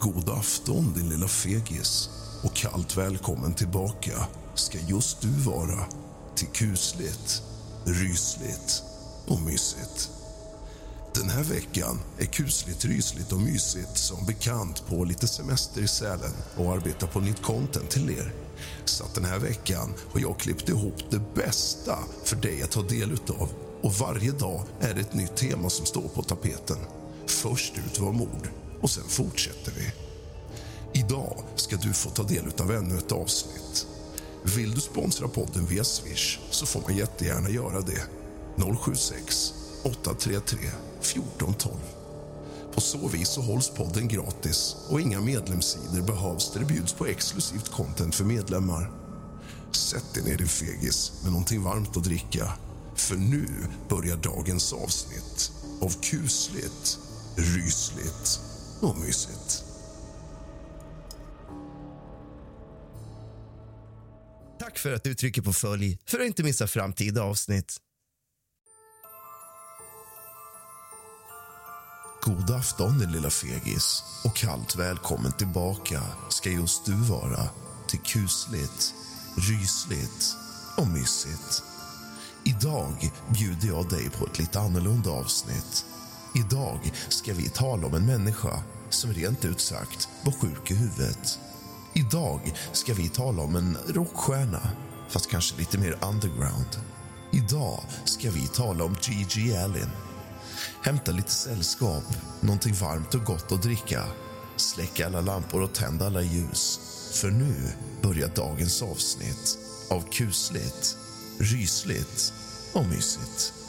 God afton din lilla fegis och kallt välkommen tillbaka ska just du vara till kusligt, rysligt och mysigt. Den här veckan är kusligt, rysligt och mysigt som bekant på lite semester i Sälen och arbetar på nytt content till er. Så att den här veckan har jag klippt ihop det bästa för dig att ta del utav och varje dag är det ett nytt tema som står på tapeten. Först ut var mord och sen fortsätter vi. Idag ska du få ta del av ännu ett avsnitt. Vill du sponsra podden via Swish så får man jättegärna göra det. 076 833 1412. På så vis så hålls podden gratis och inga medlemssidor behövs där det bjuds på exklusivt content för medlemmar. Sätt dig ner din fegis med någonting varmt att dricka. För nu börjar dagens avsnitt av kusligt, rysligt och mysigt. Tack för att du trycker på följ för att inte missa framtida avsnitt. God afton din lilla fegis och kallt välkommen tillbaka ska just du vara till kusligt, rysligt och mysigt. Idag bjuder jag dig på ett lite annorlunda avsnitt. Idag ska vi tala om en människa som rent ut sagt var sjuk i huvudet. Idag ska vi tala om en rockstjärna, fast kanske lite mer underground. Idag ska vi tala om Gigi Allen. Hämta lite sällskap, någonting varmt och gott att dricka. Släck alla lampor och tänd alla ljus. För nu börjar dagens avsnitt av kusligt, rysligt och mysigt.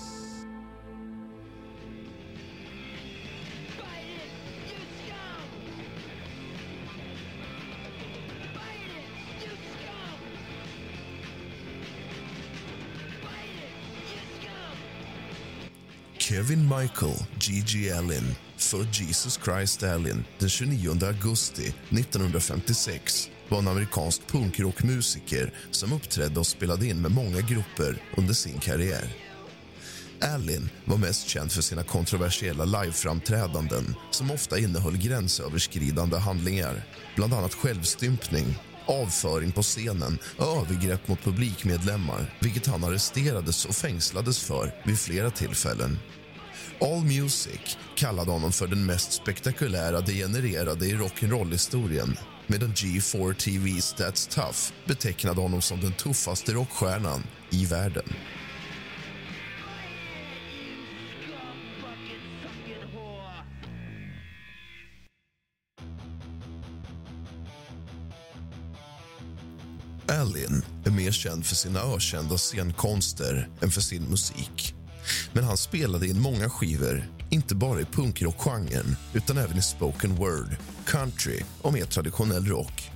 Kevin Michael G.G. Allen, född Jesus Christ Allen den 29 augusti 1956 var en amerikansk punkrockmusiker som uppträdde och spelade in med många grupper under sin karriär. Allen var mest känd för sina kontroversiella liveframträdanden som ofta innehöll gränsöverskridande handlingar, bland annat självstympning avföring på scenen och övergrepp mot publikmedlemmar vilket han arresterades och fängslades för vid flera tillfällen. All Music kallade honom för den mest spektakulära degenererade i rock'n'roll-historien medan G4 TV's That's Tough betecknade honom som den tuffaste rockstjärnan i världen. Allen är mer känd för sina ökända scenkonster än för sin musik. Men han spelade in många skivor, inte bara i punkrockgenren utan även i spoken word, country och mer traditionell rock.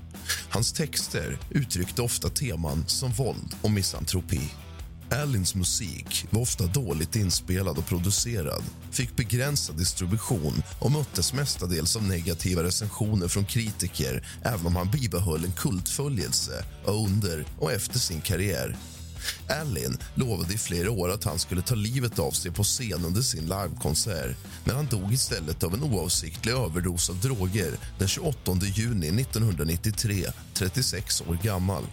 Hans texter uttryckte ofta teman som våld och misantropi. Allins musik var ofta dåligt inspelad och producerad fick begränsad distribution och möttes mestadels av negativa recensioner från kritiker även om han bibehöll en kultföljelse under och efter sin karriär. Allen lovade i flera år att han skulle ta livet av sig på scen under sin livekonsert men han dog istället av en oavsiktlig överdos av droger den 28 juni 1993, 36 år gammal.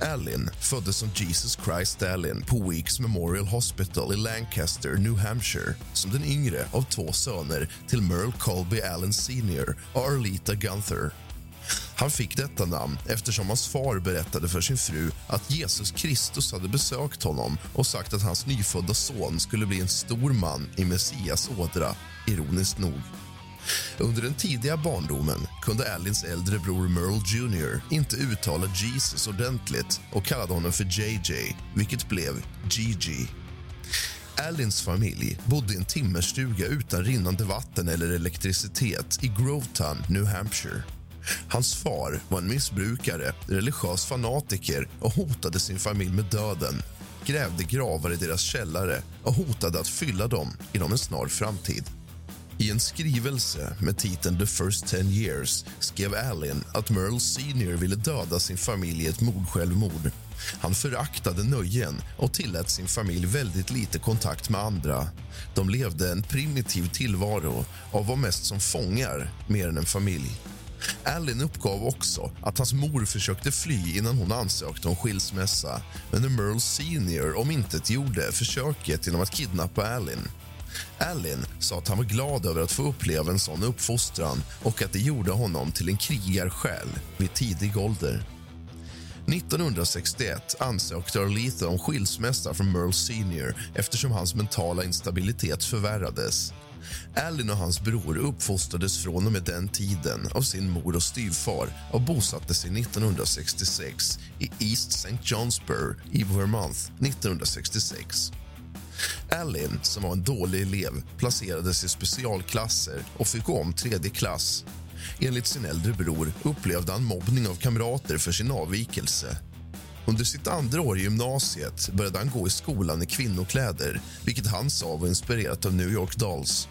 Allin föddes som Jesus Christ Allin på Weeks Memorial Hospital i Lancaster, New Hampshire som den yngre av två söner till Merle Colby Allen Sr och Arlita Gunther. Han fick detta namn eftersom hans far berättade för sin fru att Jesus Kristus hade besökt honom och sagt att hans nyfödda son skulle bli en stor man i Messias ådra, ironiskt nog. Under den tidiga barndomen kunde Allins äldre bror Merle Jr inte uttala Jesus ordentligt och kallade honom för JJ, vilket blev Gigi. Allins familj bodde i en timmerstuga utan rinnande vatten eller elektricitet i Grovetown, New Hampshire. Hans far var en missbrukare, religiös fanatiker och hotade sin familj med döden grävde gravar i deras källare och hotade att fylla dem inom en snar framtid. I en skrivelse med titeln The first ten years skrev Allen att Merle Senior ville döda sin familj i ett mordsjälvmord. Han föraktade nöjen och tillät sin familj väldigt lite kontakt med andra. De levde en primitiv tillvaro och var mest som fångar mer än en familj. Allen uppgav också att hans mor försökte fly innan hon ansökte om skilsmässa men när Merle Senior omintetgjorde försöket genom att kidnappa Allen Allen sa att han var glad över att få uppleva en sån uppfostran och att det gjorde honom till en krigarsjäl vid tidig ålder. 1961 ansökte Arletha om skilsmässa från Merle Senior eftersom hans mentala instabilitet förvärrades. Allen och hans bror uppfostrades från och med den tiden av sin mor och styvfar och bosatte sig 1966 i East St. Johnsburg i Vermont 1966. Allen, som var en dålig elev, placerades i specialklasser och fick gå om tredje klass. Enligt sin äldre bror upplevde han mobbning av kamrater för sin avvikelse. Under sitt andra år i gymnasiet började han gå i skolan i kvinnokläder vilket han sa var inspirerat av New York Dolls.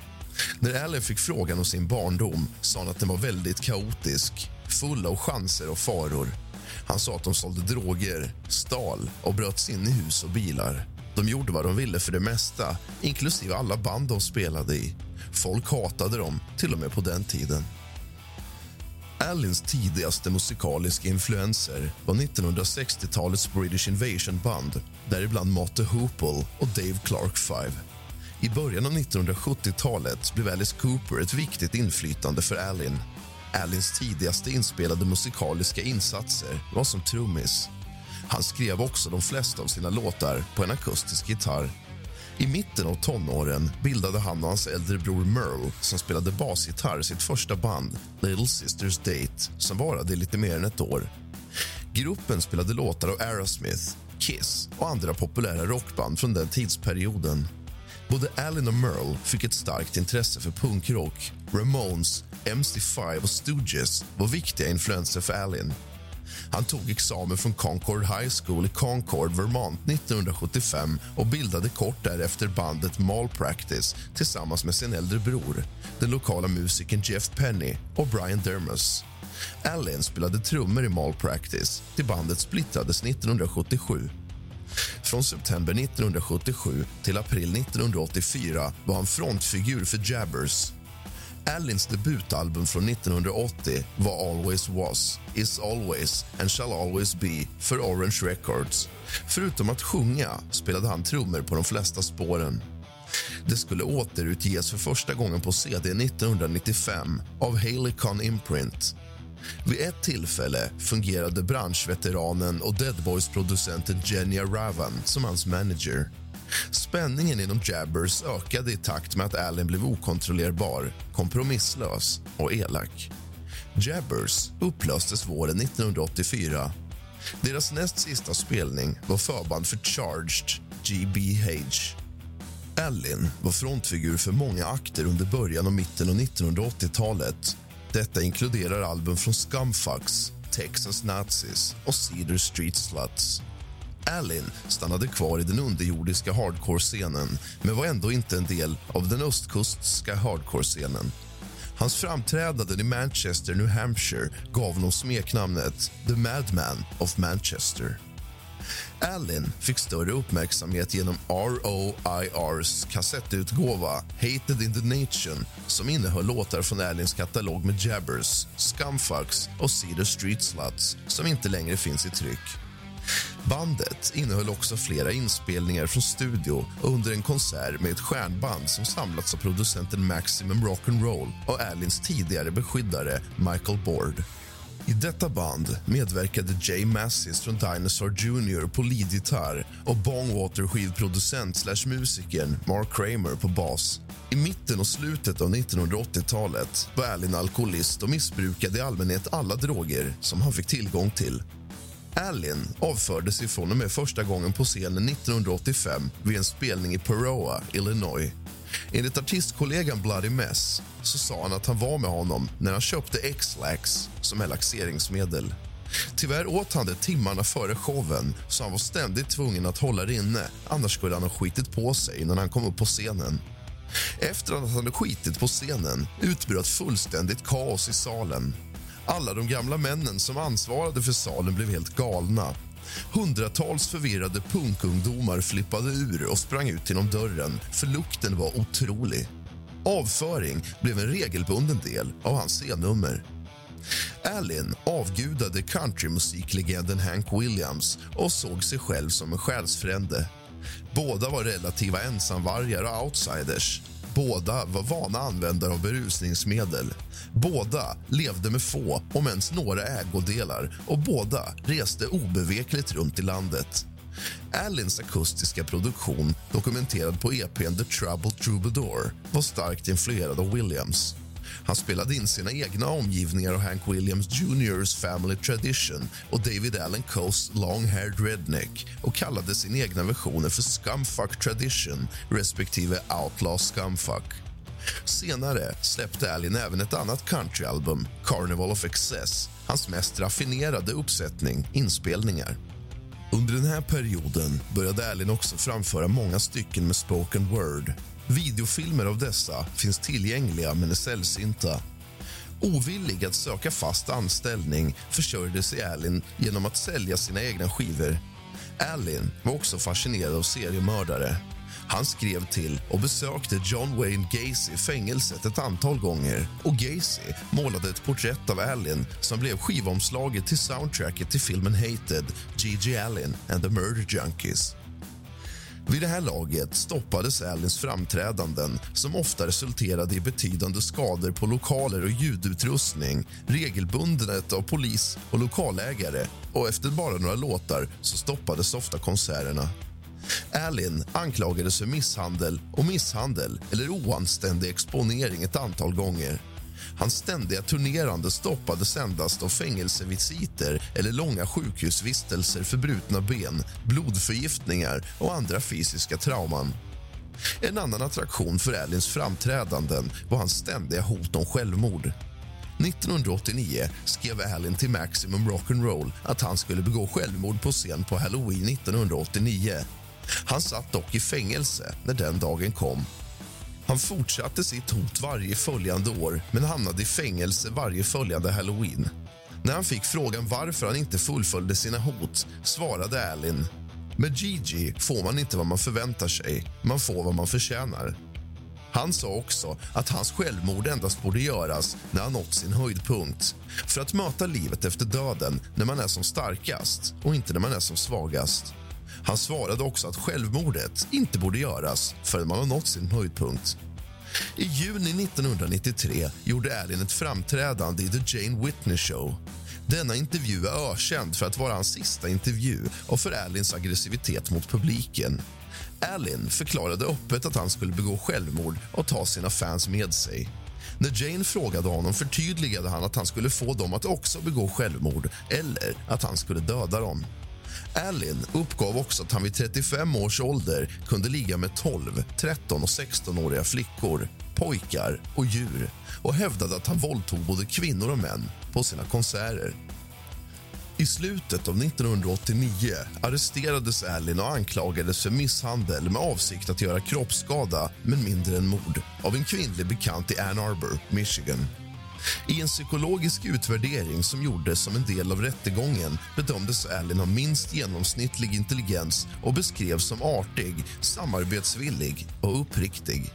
När Allen fick frågan om sin barndom sa han att den var väldigt kaotisk, full av chanser och faror. Han sa att de sålde droger, stal och bröt sig in i hus och bilar. De gjorde vad de ville för det mesta, inklusive alla band de spelade i. Folk hatade dem, till och med på den tiden. Allins tidigaste musikaliska influenser var 1960-talets British Invasion-band däribland Motte Hoople och Dave Clark Five. I början av 1970-talet blev Alice Cooper ett viktigt inflytande för Allin. Allins tidigaste inspelade musikaliska insatser var som trummis han skrev också de flesta av sina låtar på en akustisk gitarr. I mitten av tonåren bildade han och hans äldre bror Merle som spelade basgitarr sitt första band, Little Sisters Date, som varade i lite mer än ett år. Gruppen spelade låtar av Aerosmith, Kiss och andra populära rockband från den tidsperioden. Både Allen och Merle fick ett starkt intresse för punkrock. Ramones, MC5 och Stooges var viktiga influenser för Allen han tog examen från Concord High School i Concord, Vermont 1975 och bildade kort därefter bandet Malpractice tillsammans med sin äldre bror, den lokala musikern Jeff Penny och Brian Dermus. Allen spelade trummor i Malpractice till bandet splittrades 1977. Från september 1977 till april 1984 var han frontfigur för Jabbers Allins debutalbum från 1980 var Always Was, Is Always and Shall Always Be för Orange Records. Förutom att sjunga spelade han trummor på de flesta spåren. Det skulle återutges för första gången på CD 1995 av Haileycon Imprint. Vid ett tillfälle fungerade branschveteranen och Dead Boys-producenten Jenny Ravan som hans manager. Spänningen inom Jabbers ökade i takt med att Allen blev okontrollerbar, kompromisslös och elak. Jabbers upplöstes våren 1984. Deras näst sista spelning var förband för Charged, GBH. Allen var frontfigur för många akter under början och mitten av 1980-talet. Detta inkluderar album från Scumfucks, Texas Nazis och Cedar Street Sluts. Alin stannade kvar i den underjordiska hardcore-scenen men var ändå inte en del av den östkustska hardcore-scenen. Hans framträdanden i Manchester, New Hampshire gav honom smeknamnet The Madman of Manchester. Allen fick större uppmärksamhet genom ROIRs kassettutgåva Hated in the Nation som innehöll låtar från Allens katalog med Jabbers, Scumfucks och Cedar Street Sluts som inte längre finns i tryck. Bandet innehöll också flera inspelningar från studio under en konsert med ett stjärnband som samlats av producenten Maximum Rock'n'Roll och Alins tidigare beskyddare Michael Bord. I detta band medverkade Jay Massis från Dinosaur Jr på leadgitarr och Bongwater-skivproducent slash musikern Mark Kramer på bas. I mitten och slutet av 1980-talet var Allen alkoholist och missbrukade i allmänhet alla droger som han fick tillgång till. Alin avfördes ifrån och med första gången på scenen 1985 vid en spelning i Peroa, Illinois. Enligt artistkollegan Bloody Mess så sa han att han var med honom när han köpte X-Lax som är laxeringsmedel. Tyvärr åt han det timmarna före showen så han var ständigt tvungen att hålla det inne annars skulle han ha skitit på sig när han kom upp på scenen. Efter att han hade skitit på scenen utbröt fullständigt kaos i salen. Alla de gamla männen som ansvarade för salen blev helt galna. Hundratals förvirrade punkungdomar flippade ur och sprang ut genom dörren för lukten var otrolig. Avföring blev en regelbunden del av hans scennummer. Allen avgudade countrymusiklegenden Hank Williams och såg sig själv som en själsfrände. Båda var relativa ensamvargar och outsiders. Båda var vana användare av berusningsmedel. Båda levde med få, om ens några, ägodelar och båda reste obevekligt runt i landet. Alins akustiska produktion, dokumenterad på EPn The Troubled Troubadour var starkt influerad av Williams. Han spelade in sina egna omgivningar och Hank Williams Jr.'s Family Tradition och David Allen Coes Long-Haired Redneck och kallade sina egna versioner för Scumfuck Tradition respektive Outlaw Scumfuck. Senare släppte Allen även ett annat countryalbum, Carnival of Excess hans mest raffinerade uppsättning inspelningar. Under den här perioden började Allen också framföra många stycken med spoken word Videofilmer av dessa finns tillgängliga, men är sällsynta. Ovillig att söka fast anställning försörjde sig Alin genom att sälja sina egna skivor. Alin var också fascinerad av seriemördare. Han skrev till och besökte John Wayne Gacy i fängelset ett antal gånger. Och Gacy målade ett porträtt av Allen som blev skivomslaget till soundtracket till filmen Hated, G.G. Allen and the Murder Junkies. Vid det här laget stoppades Allens framträdanden som ofta resulterade i betydande skador på lokaler och ljudutrustning regelbundet av polis och lokalägare och efter bara några låtar så stoppades ofta konserterna. Alin anklagades för misshandel och misshandel eller oanständig exponering ett antal gånger. Hans ständiga turnerande stoppades endast av fängelsevisiter eller långa sjukhusvistelser för brutna ben, blodförgiftningar och andra fysiska trauman. En annan attraktion för Allins framträdanden var hans ständiga hot om självmord. 1989 skrev Allen till Maximum Rock'n'Roll att han skulle begå självmord på scen på Halloween 1989. Han satt dock i fängelse när den dagen kom han fortsatte sitt hot varje följande år men hamnade i fängelse varje följande halloween. När han fick frågan varför han inte fullföljde sina hot svarade Alin med Gigi får man inte vad man förväntar sig, man får vad man förtjänar. Han sa också att hans självmord endast borde göras när han nått sin höjdpunkt för att möta livet efter döden när man är som starkast och inte när man är som svagast. Han svarade också att självmordet inte borde göras förrän man har nått sin höjdpunkt. I juni 1993 gjorde Allen ett framträdande i The Jane Whitney Show. Denna intervju är ökänd för att vara hans sista intervju och för Allens aggressivitet mot publiken. Allen förklarade öppet att han skulle begå självmord och ta sina fans med sig. När Jane frågade honom förtydligade han att han skulle få dem att också begå självmord eller att han skulle döda dem. Allen uppgav också att han vid 35 års ålder kunde ligga med 12, 13 och 16-åriga flickor, pojkar och djur och hävdade att han våldtog både kvinnor och män på sina konserter. I slutet av 1989 arresterades Allen och anklagades för misshandel med avsikt att göra kroppsskada, men mindre än mord av en kvinnlig bekant i Ann Arbor, Michigan. I en psykologisk utvärdering som gjordes som en del av rättegången bedömdes Allen ha minst genomsnittlig intelligens och beskrevs som artig, samarbetsvillig och uppriktig.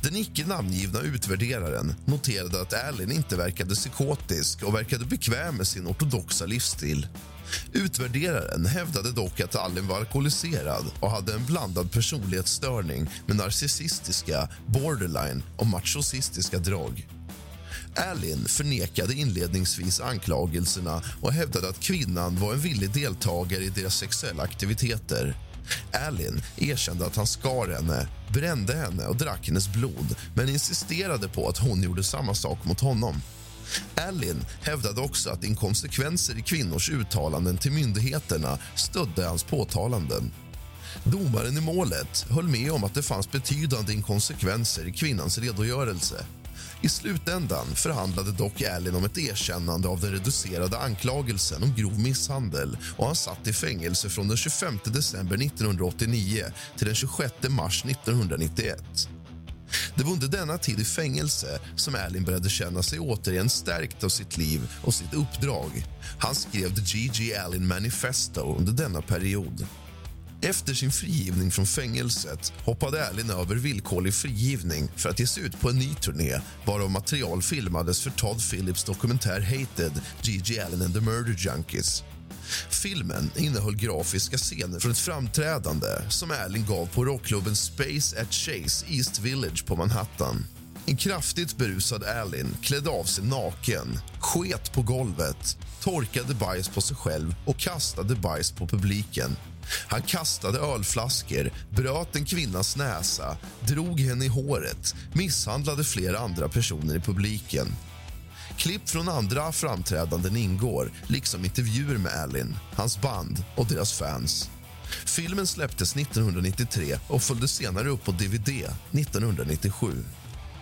Den icke namngivna utvärderaren noterade att Allen inte verkade psykotisk och verkade bekväm med sin ortodoxa livsstil. Utvärderaren hävdade dock att Allen var alkoholiserad och hade en blandad personlighetsstörning med narcissistiska, borderline och machosistiska drag. Allen förnekade inledningsvis anklagelserna och hävdade att kvinnan var en villig deltagare i deras sexuella aktiviteter. Allen erkände att han skar henne, brände henne och drack hennes blod men insisterade på att hon gjorde samma sak mot honom. Allen hävdade också att inkonsekvenser i kvinnors uttalanden till myndigheterna stödde hans påtalanden. Domaren i målet höll med om att det fanns betydande inkonsekvenser i kvinnans redogörelse. I slutändan förhandlade dock Allen om ett erkännande av den reducerade anklagelsen om grov misshandel och han satt i fängelse från den 25 december 1989 till den 26 mars 1991. Det var under denna tid i fängelse som Allen började känna sig återigen stärkt av sitt liv och sitt uppdrag. Han skrev The G.G. Allen Manifesto under denna period. Efter sin frigivning från fängelset hoppade Allen över villkorlig frigivning för att ge sig ut på en ny turné varav material filmades för Todd Phillips dokumentär Hated, G.G. Allen and the Murder Junkies. Filmen innehöll grafiska scener från ett framträdande som Allen gav på rockklubben Space at Chase East Village på Manhattan. En kraftigt berusad Allen klädde av sig naken, sket på golvet torkade bajs på sig själv och kastade bajs på publiken. Han kastade ölflaskor, bröt en kvinnas näsa, drog henne i håret misshandlade flera andra personer i publiken. Klipp från andra framträdanden ingår, liksom intervjuer med Allen, hans band och deras fans. Filmen släpptes 1993 och följdes senare upp på dvd 1997.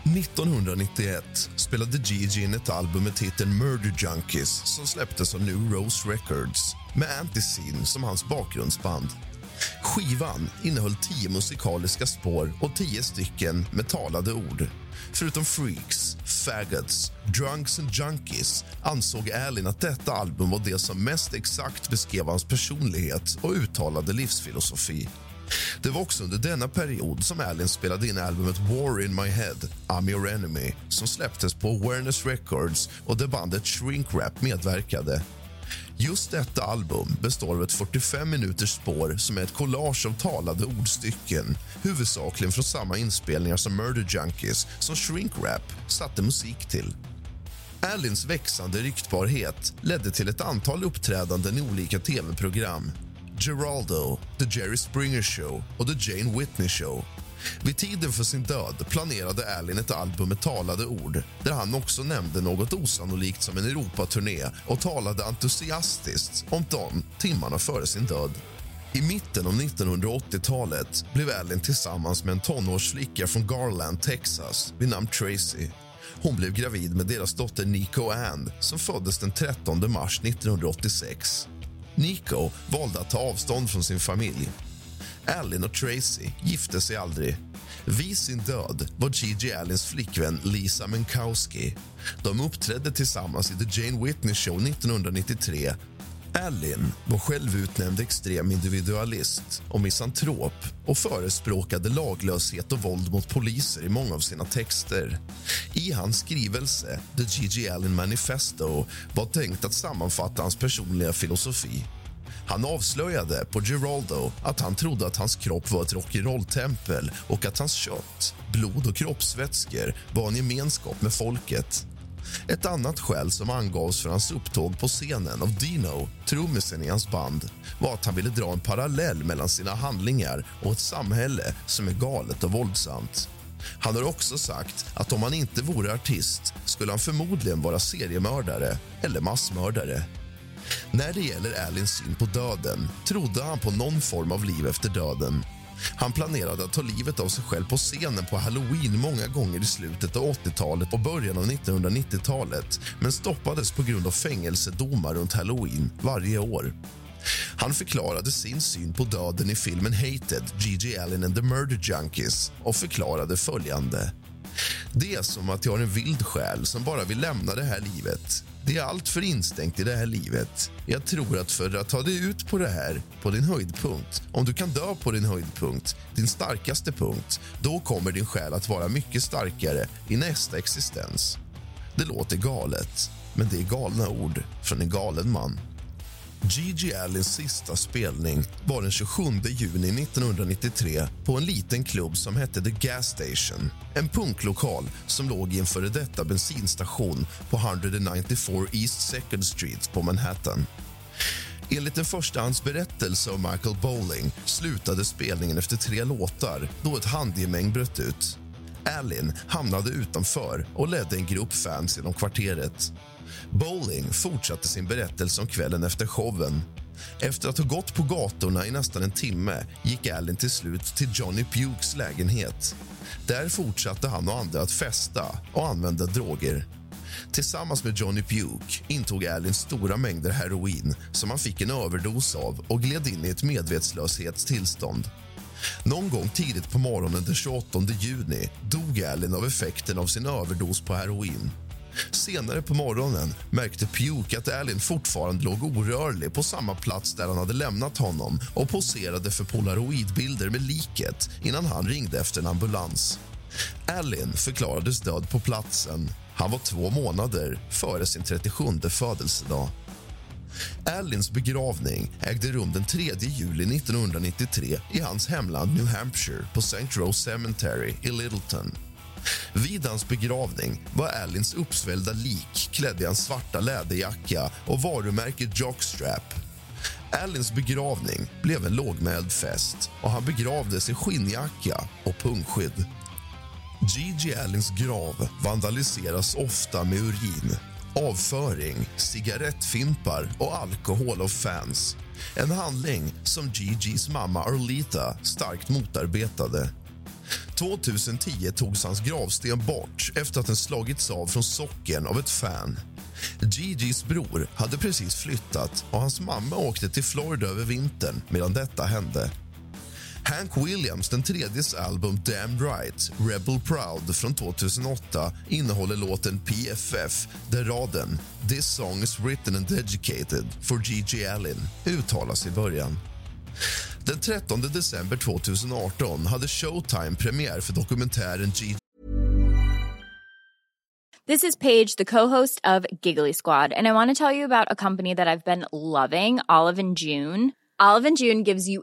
1991 spelade Gigi in ett album med titeln Murder Junkies som släpptes av New Rose Records med Antiscene som hans bakgrundsband. Skivan innehöll tio musikaliska spår och tio stycken med talade ord. Förutom Freaks, Faggots, Drunks and Junkies ansåg Allen att detta album var det som mest exakt beskrev hans personlighet och uttalade livsfilosofi. Det var också under denna period som Allen spelade in albumet War in my head, I'm your enemy som släpptes på Awareness Records och där bandet Shrink Rap medverkade. Just detta album består av ett 45 minuters spår som är ett collage av talade ordstycken huvudsakligen från samma inspelningar som Murder Junkies som Shrink Rap satte musik till. Allins växande ryktbarhet ledde till ett antal uppträdanden i olika tv-program. Geraldo, The Jerry Springer Show och The Jane Whitney Show. Vid tiden för sin död planerade Allen ett album med talade ord där han också nämnde något osannolikt som en Europaturné och talade entusiastiskt om dem timmarna före sin död. I mitten av 1980-talet blev Allen tillsammans med en tonårsflicka från Garland, Texas vid namn Tracy. Hon blev gravid med deras dotter Nico Ann som föddes den 13 mars 1986. Nico valde att ta avstånd från sin familj. Allen och Tracy gifte sig aldrig. Vid sin död var Gigi Allens flickvän Lisa Minkowski. De uppträdde tillsammans i The Jane Whitney Show 1993 Allen var självutnämnd extrem individualist och misantrop och förespråkade laglöshet och våld mot poliser i många av sina texter. I hans skrivelse, The G.G. Allen Manifesto var tänkt att sammanfatta hans personliga filosofi. Han avslöjade på Geraldo att han trodde att hans kropp var ett rock'n'roll-tempel och att hans kött, blod och kroppsvätskor var en gemenskap med folket. Ett annat skäl som angavs för hans upptåg på scenen av Dino, trummisen i hans band, var att han ville dra en parallell mellan sina handlingar och ett samhälle som är galet och våldsamt. Han har också sagt att om han inte vore artist skulle han förmodligen vara seriemördare eller massmördare. När det gäller Alins syn på döden trodde han på någon form av liv efter döden. Han planerade att ta livet av sig själv på scenen på Halloween många gånger i slutet av 80-talet och början av 1990-talet men stoppades på grund av fängelsedomar runt Halloween varje år. Han förklarade sin syn på döden i filmen Hated, G.G. Allen and the Murder Junkies och förklarade följande. Det är som att jag har en vild själ som bara vill lämna det här livet. Det är allt för instängt i det här livet. Jag tror att för att ta dig ut på det här, på din höjdpunkt om du kan dö på din höjdpunkt, din starkaste punkt då kommer din själ att vara mycket starkare i nästa existens. Det låter galet, men det är galna ord från en galen man. Gigi Allens sista spelning var den 27 juni 1993 på en liten klubb som hette The Gas Station. En punklokal som låg i en före detta bensinstation på 194 East Second Street på Manhattan. Enligt en förstahandsberättelse av Michael Bowling slutade spelningen efter tre låtar då ett handgemäng bröt ut. Allen hamnade utanför och ledde en grupp fans genom kvarteret. Bowling fortsatte sin berättelse om kvällen efter showen. Efter att ha gått på gatorna i nästan en timme gick Allen till slut till Johnny Pukes lägenhet. Där fortsatte han och andra att festa och använda droger. Tillsammans med Johnny Puke intog Allen stora mängder heroin som han fick en överdos av och gled in i ett medvetslöshetstillstånd. Någon gång tidigt på morgonen den 28 juni dog Allen av effekten av sin överdos på heroin. Senare på morgonen märkte Puke att Allen fortfarande låg orörlig på samma plats där han hade lämnat honom och poserade för polaroidbilder med liket innan han ringde efter en ambulans. Allen förklarades död på platsen. Han var två månader före sin 37 födelsedag. Allens begravning ägde rum den 3 juli 1993 i hans hemland New Hampshire på St. Rose Cemetery i Littleton. Vid hans begravning var Allins uppsvällda lik klädd i en svarta läderjacka och varumärket Jockstrap. Allins begravning blev en lågmäld fest och han begravdes i skinnjacka och pungskydd. Gigi Allins grav vandaliseras ofta med urin, avföring, cigarettfimpar och alkohol av fans. En handling som Gigis mamma Arlita starkt motarbetade. 2010 togs hans gravsten bort efter att den slagits av från socken av ett fan. Gigis bror hade precis flyttat och hans mamma åkte till Florida över vintern medan detta hände. Hank Williams, den tredjes album Damn Right, Rebel Proud från 2008 innehåller låten PFF där raden “This song is written and dedicated for G.G. Allen” uttalas i början. Den 13 december 2018 hade Showtime premiär för dokumentären G.G. This is Paige, the co-host of Giggly Squad, and I want to tell you about a company that I've been loving, Olive and June. Olive and June gives you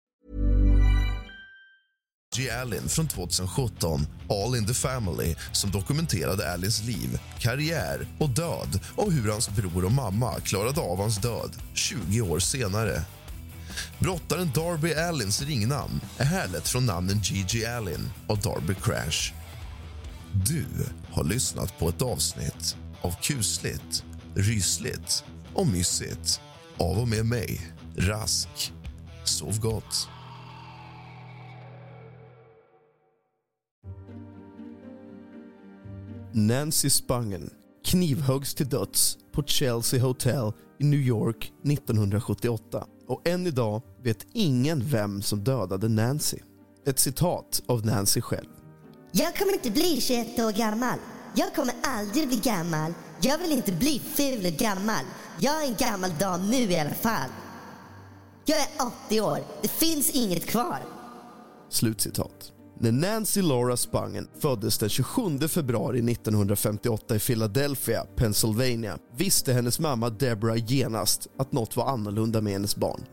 G. Allen från 2017, All in the Family som dokumenterade Allens liv, karriär och död och hur hans bror och mamma klarade av hans död 20 år senare. Brottaren Darby Allens ringnamn är härlett från namnen G.G. Allen och Darby Crash. Du har lyssnat på ett avsnitt av kusligt, rysligt och mysigt av och med mig, Rask. Sov gott. Nancy Spangen knivhöggs till döds på Chelsea Hotel i New York 1978 och än idag vet ingen vem som dödade Nancy. Ett citat av Nancy själv. Jag kommer inte bli 21 år gammal. Jag kommer aldrig bli gammal. Jag vill inte bli ful och gammal. Jag är en gammal dam nu i alla fall. Jag är 80 år. Det finns inget kvar. Slutcitat. När Nancy Laura Spangen föddes den 27 februari 1958 i Philadelphia, Pennsylvania visste hennes mamma Deborah genast att något var annorlunda med hennes barn.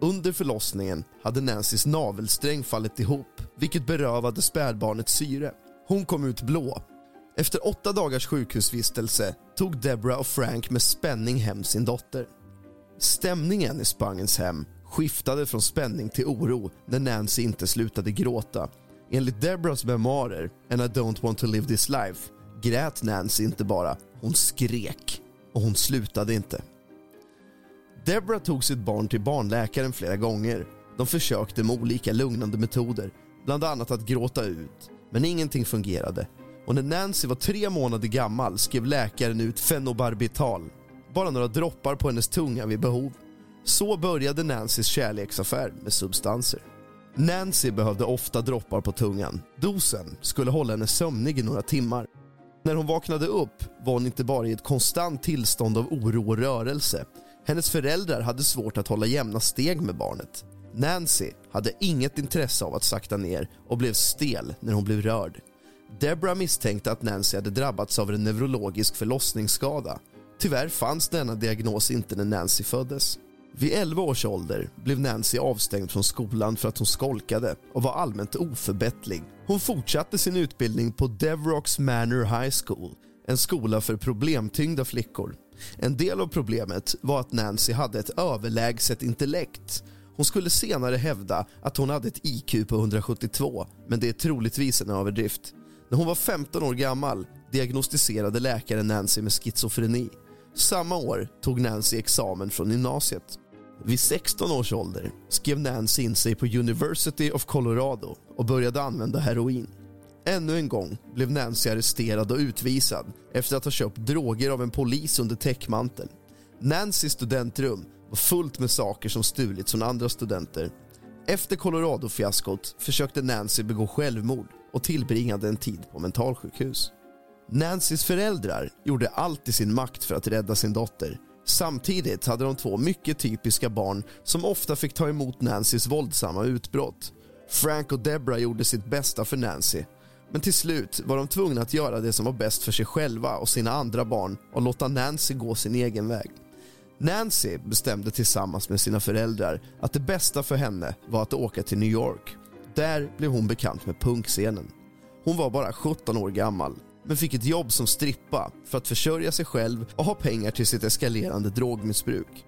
Under förlossningen hade Nancys navelsträng fallit ihop vilket berövade spädbarnet syre. Hon kom ut blå. Efter åtta dagars sjukhusvistelse tog Deborah och Frank med spänning hem sin dotter. Stämningen i Spangens hem skiftade från spänning till oro när Nancy inte slutade gråta. Enligt Deborahs memoarer And I don't want to live this life grät Nancy inte bara, hon skrek. Och hon slutade inte. Deborah tog sitt barn till barnläkaren flera gånger. De försökte med olika lugnande metoder, bland annat att gråta ut. Men ingenting fungerade. Och när Nancy var tre månader gammal skrev läkaren ut fenobarbital, bara några droppar på hennes tunga vid behov. Så började Nancys kärleksaffär med substanser. Nancy behövde ofta droppar på tungan. Dosen skulle hålla henne sömnig i några timmar. När hon vaknade upp var hon inte bara i ett konstant tillstånd av oro och rörelse. Hennes föräldrar hade svårt att hålla jämna steg med barnet. Nancy hade inget intresse av att sakta ner och blev stel när hon blev rörd. Deborah misstänkte att Nancy hade drabbats av en neurologisk förlossningsskada. Tyvärr fanns denna diagnos inte när Nancy föddes. Vid 11 års ålder blev Nancy avstängd från skolan för att hon skolkade och var allmänt oförbättlig. Hon fortsatte sin utbildning på Devrocks Manor High School, en skola för problemtyngda flickor. En del av problemet var att Nancy hade ett överlägset intellekt. Hon skulle senare hävda att hon hade ett IQ på 172, men det är troligtvis en överdrift. När hon var 15 år gammal diagnostiserade läkaren Nancy med schizofreni. Samma år tog Nancy examen från gymnasiet. Vid 16 års ålder skrev Nancy in sig på University of Colorado och började använda heroin. Ännu en gång blev Nancy arresterad och utvisad efter att ha köpt droger av en polis under täckmantel. Nancys studentrum var fullt med saker som stulits från andra studenter. Efter Colorado-fiaskot försökte Nancy begå självmord och tillbringade en tid på mentalsjukhus. Nancys föräldrar gjorde allt i sin makt för att rädda sin dotter. Samtidigt hade de två mycket typiska barn som ofta fick ta emot Nancys våldsamma utbrott. Frank och Debra gjorde sitt bästa för Nancy. Men till slut var de tvungna att göra det som var bäst för sig själva och sina andra barn och låta Nancy gå sin egen väg. Nancy bestämde tillsammans med sina föräldrar att det bästa för henne var att åka till New York. Där blev hon bekant med punkscenen. Hon var bara 17 år gammal men fick ett jobb som strippa för att försörja sig själv och ha pengar till sitt eskalerande drogmissbruk.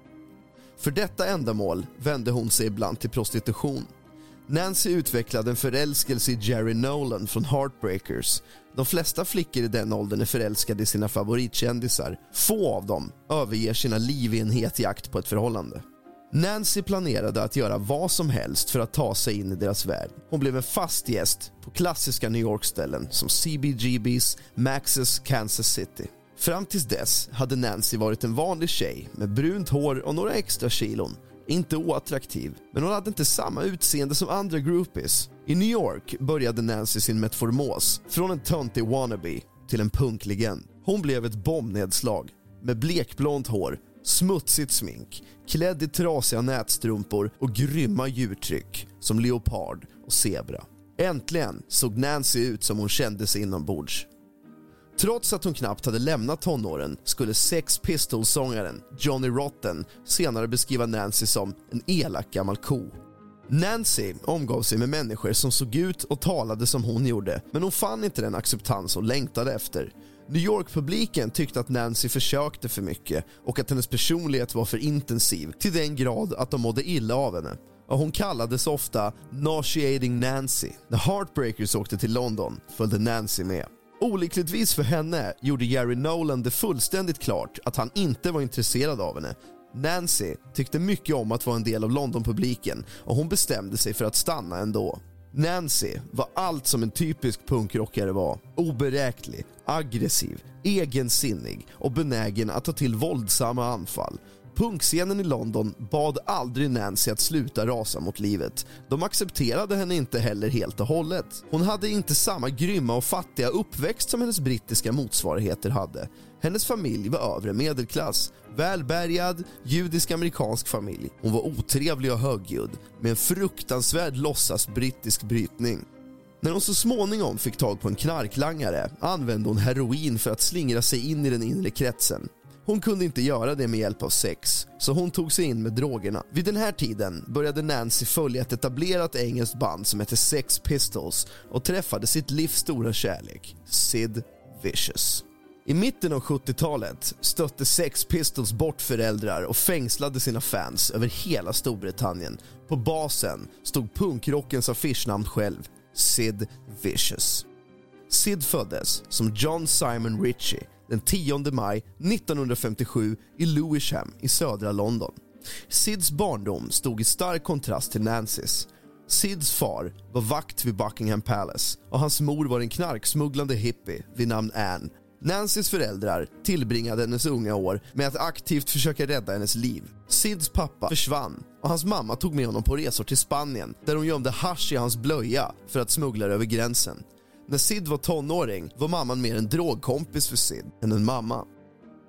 För detta ändamål vände hon sig ibland till prostitution. Nancy utvecklade en förälskelse i Jerry Nolan från Heartbreakers. De flesta flickor i den åldern är förälskade i sina favoritkändisar. Få av dem överger sina liv i en het jakt på ett förhållande. Nancy planerade att göra vad som helst för att ta sig in i deras värld. Hon blev en fast gäst på klassiska New York-ställen som CBGB's, Max's, Kansas City. Fram tills dess hade Nancy varit en vanlig tjej med brunt hår och några extra kilon. Inte oattraktiv, men hon hade inte samma utseende som andra groupies. I New York började Nancy sin metformos från en töntig wannabe till en punklegend. Hon blev ett bombnedslag med blekblont hår, smutsigt smink, klädd i trasiga nätstrumpor och grymma djurtryck som leopard och zebra. Äntligen såg Nancy ut som hon kände sig inombords. Trots att hon knappt hade lämnat tonåren skulle Sex Pistols-sångaren Johnny Rotten senare beskriva Nancy som en elak gammal ko. Nancy omgav sig med människor som såg ut och talade som hon gjorde men hon fann inte den acceptans hon längtade efter. New York-publiken tyckte att Nancy försökte för mycket och att hennes personlighet var för intensiv till den grad att de mådde illa av henne. Och hon kallades ofta “nauseating Nancy”. När Heartbreakers åkte till London följde Nancy med. Olyckligtvis för henne gjorde Jerry Nolan det fullständigt klart att han inte var intresserad av henne. Nancy tyckte mycket om att vara en del av Londonpubliken och hon bestämde sig för att stanna ändå. Nancy var allt som en typisk punkrockare var. Oberäknelig, aggressiv, egensinnig och benägen att ta till våldsamma anfall. Punkscenen i London bad aldrig Nancy att sluta rasa mot livet. De accepterade henne inte heller helt och hållet. Hon hade inte samma grymma och fattiga uppväxt som hennes brittiska motsvarigheter hade. Hennes familj var övre medelklass, välbärgad, judisk-amerikansk familj. Hon var otrevlig och högljudd med en fruktansvärd låtsas-brittisk brytning. När hon så småningom fick tag på en knarklangare använde hon heroin för att slingra sig in i den inre kretsen. Hon kunde inte göra det med hjälp av sex, så hon tog sig in med drogerna. Vid den här tiden började Nancy följa ett etablerat engelskt band som hette Sex Pistols och träffade sitt livs stora kärlek, Sid Vicious. I mitten av 70-talet stötte Sex Pistols bort föräldrar och fängslade sina fans över hela Storbritannien. På basen stod punkrockens affischnamn själv, Sid Vicious. Sid föddes som John Simon Ritchie den 10 maj 1957 i Lewisham i södra London. Sids barndom stod i stark kontrast till Nancys. Sids far var vakt vid Buckingham Palace och hans mor var en knarksmugglande hippie vid namn Anne. Nancys föräldrar tillbringade hennes unga år med att aktivt försöka rädda hennes liv. Sids pappa försvann och hans mamma tog med honom på resor till Spanien där hon gömde hasch i hans blöja för att smuggla det över gränsen. När Sid var tonåring var mamman mer en drogkompis för Sid än en mamma.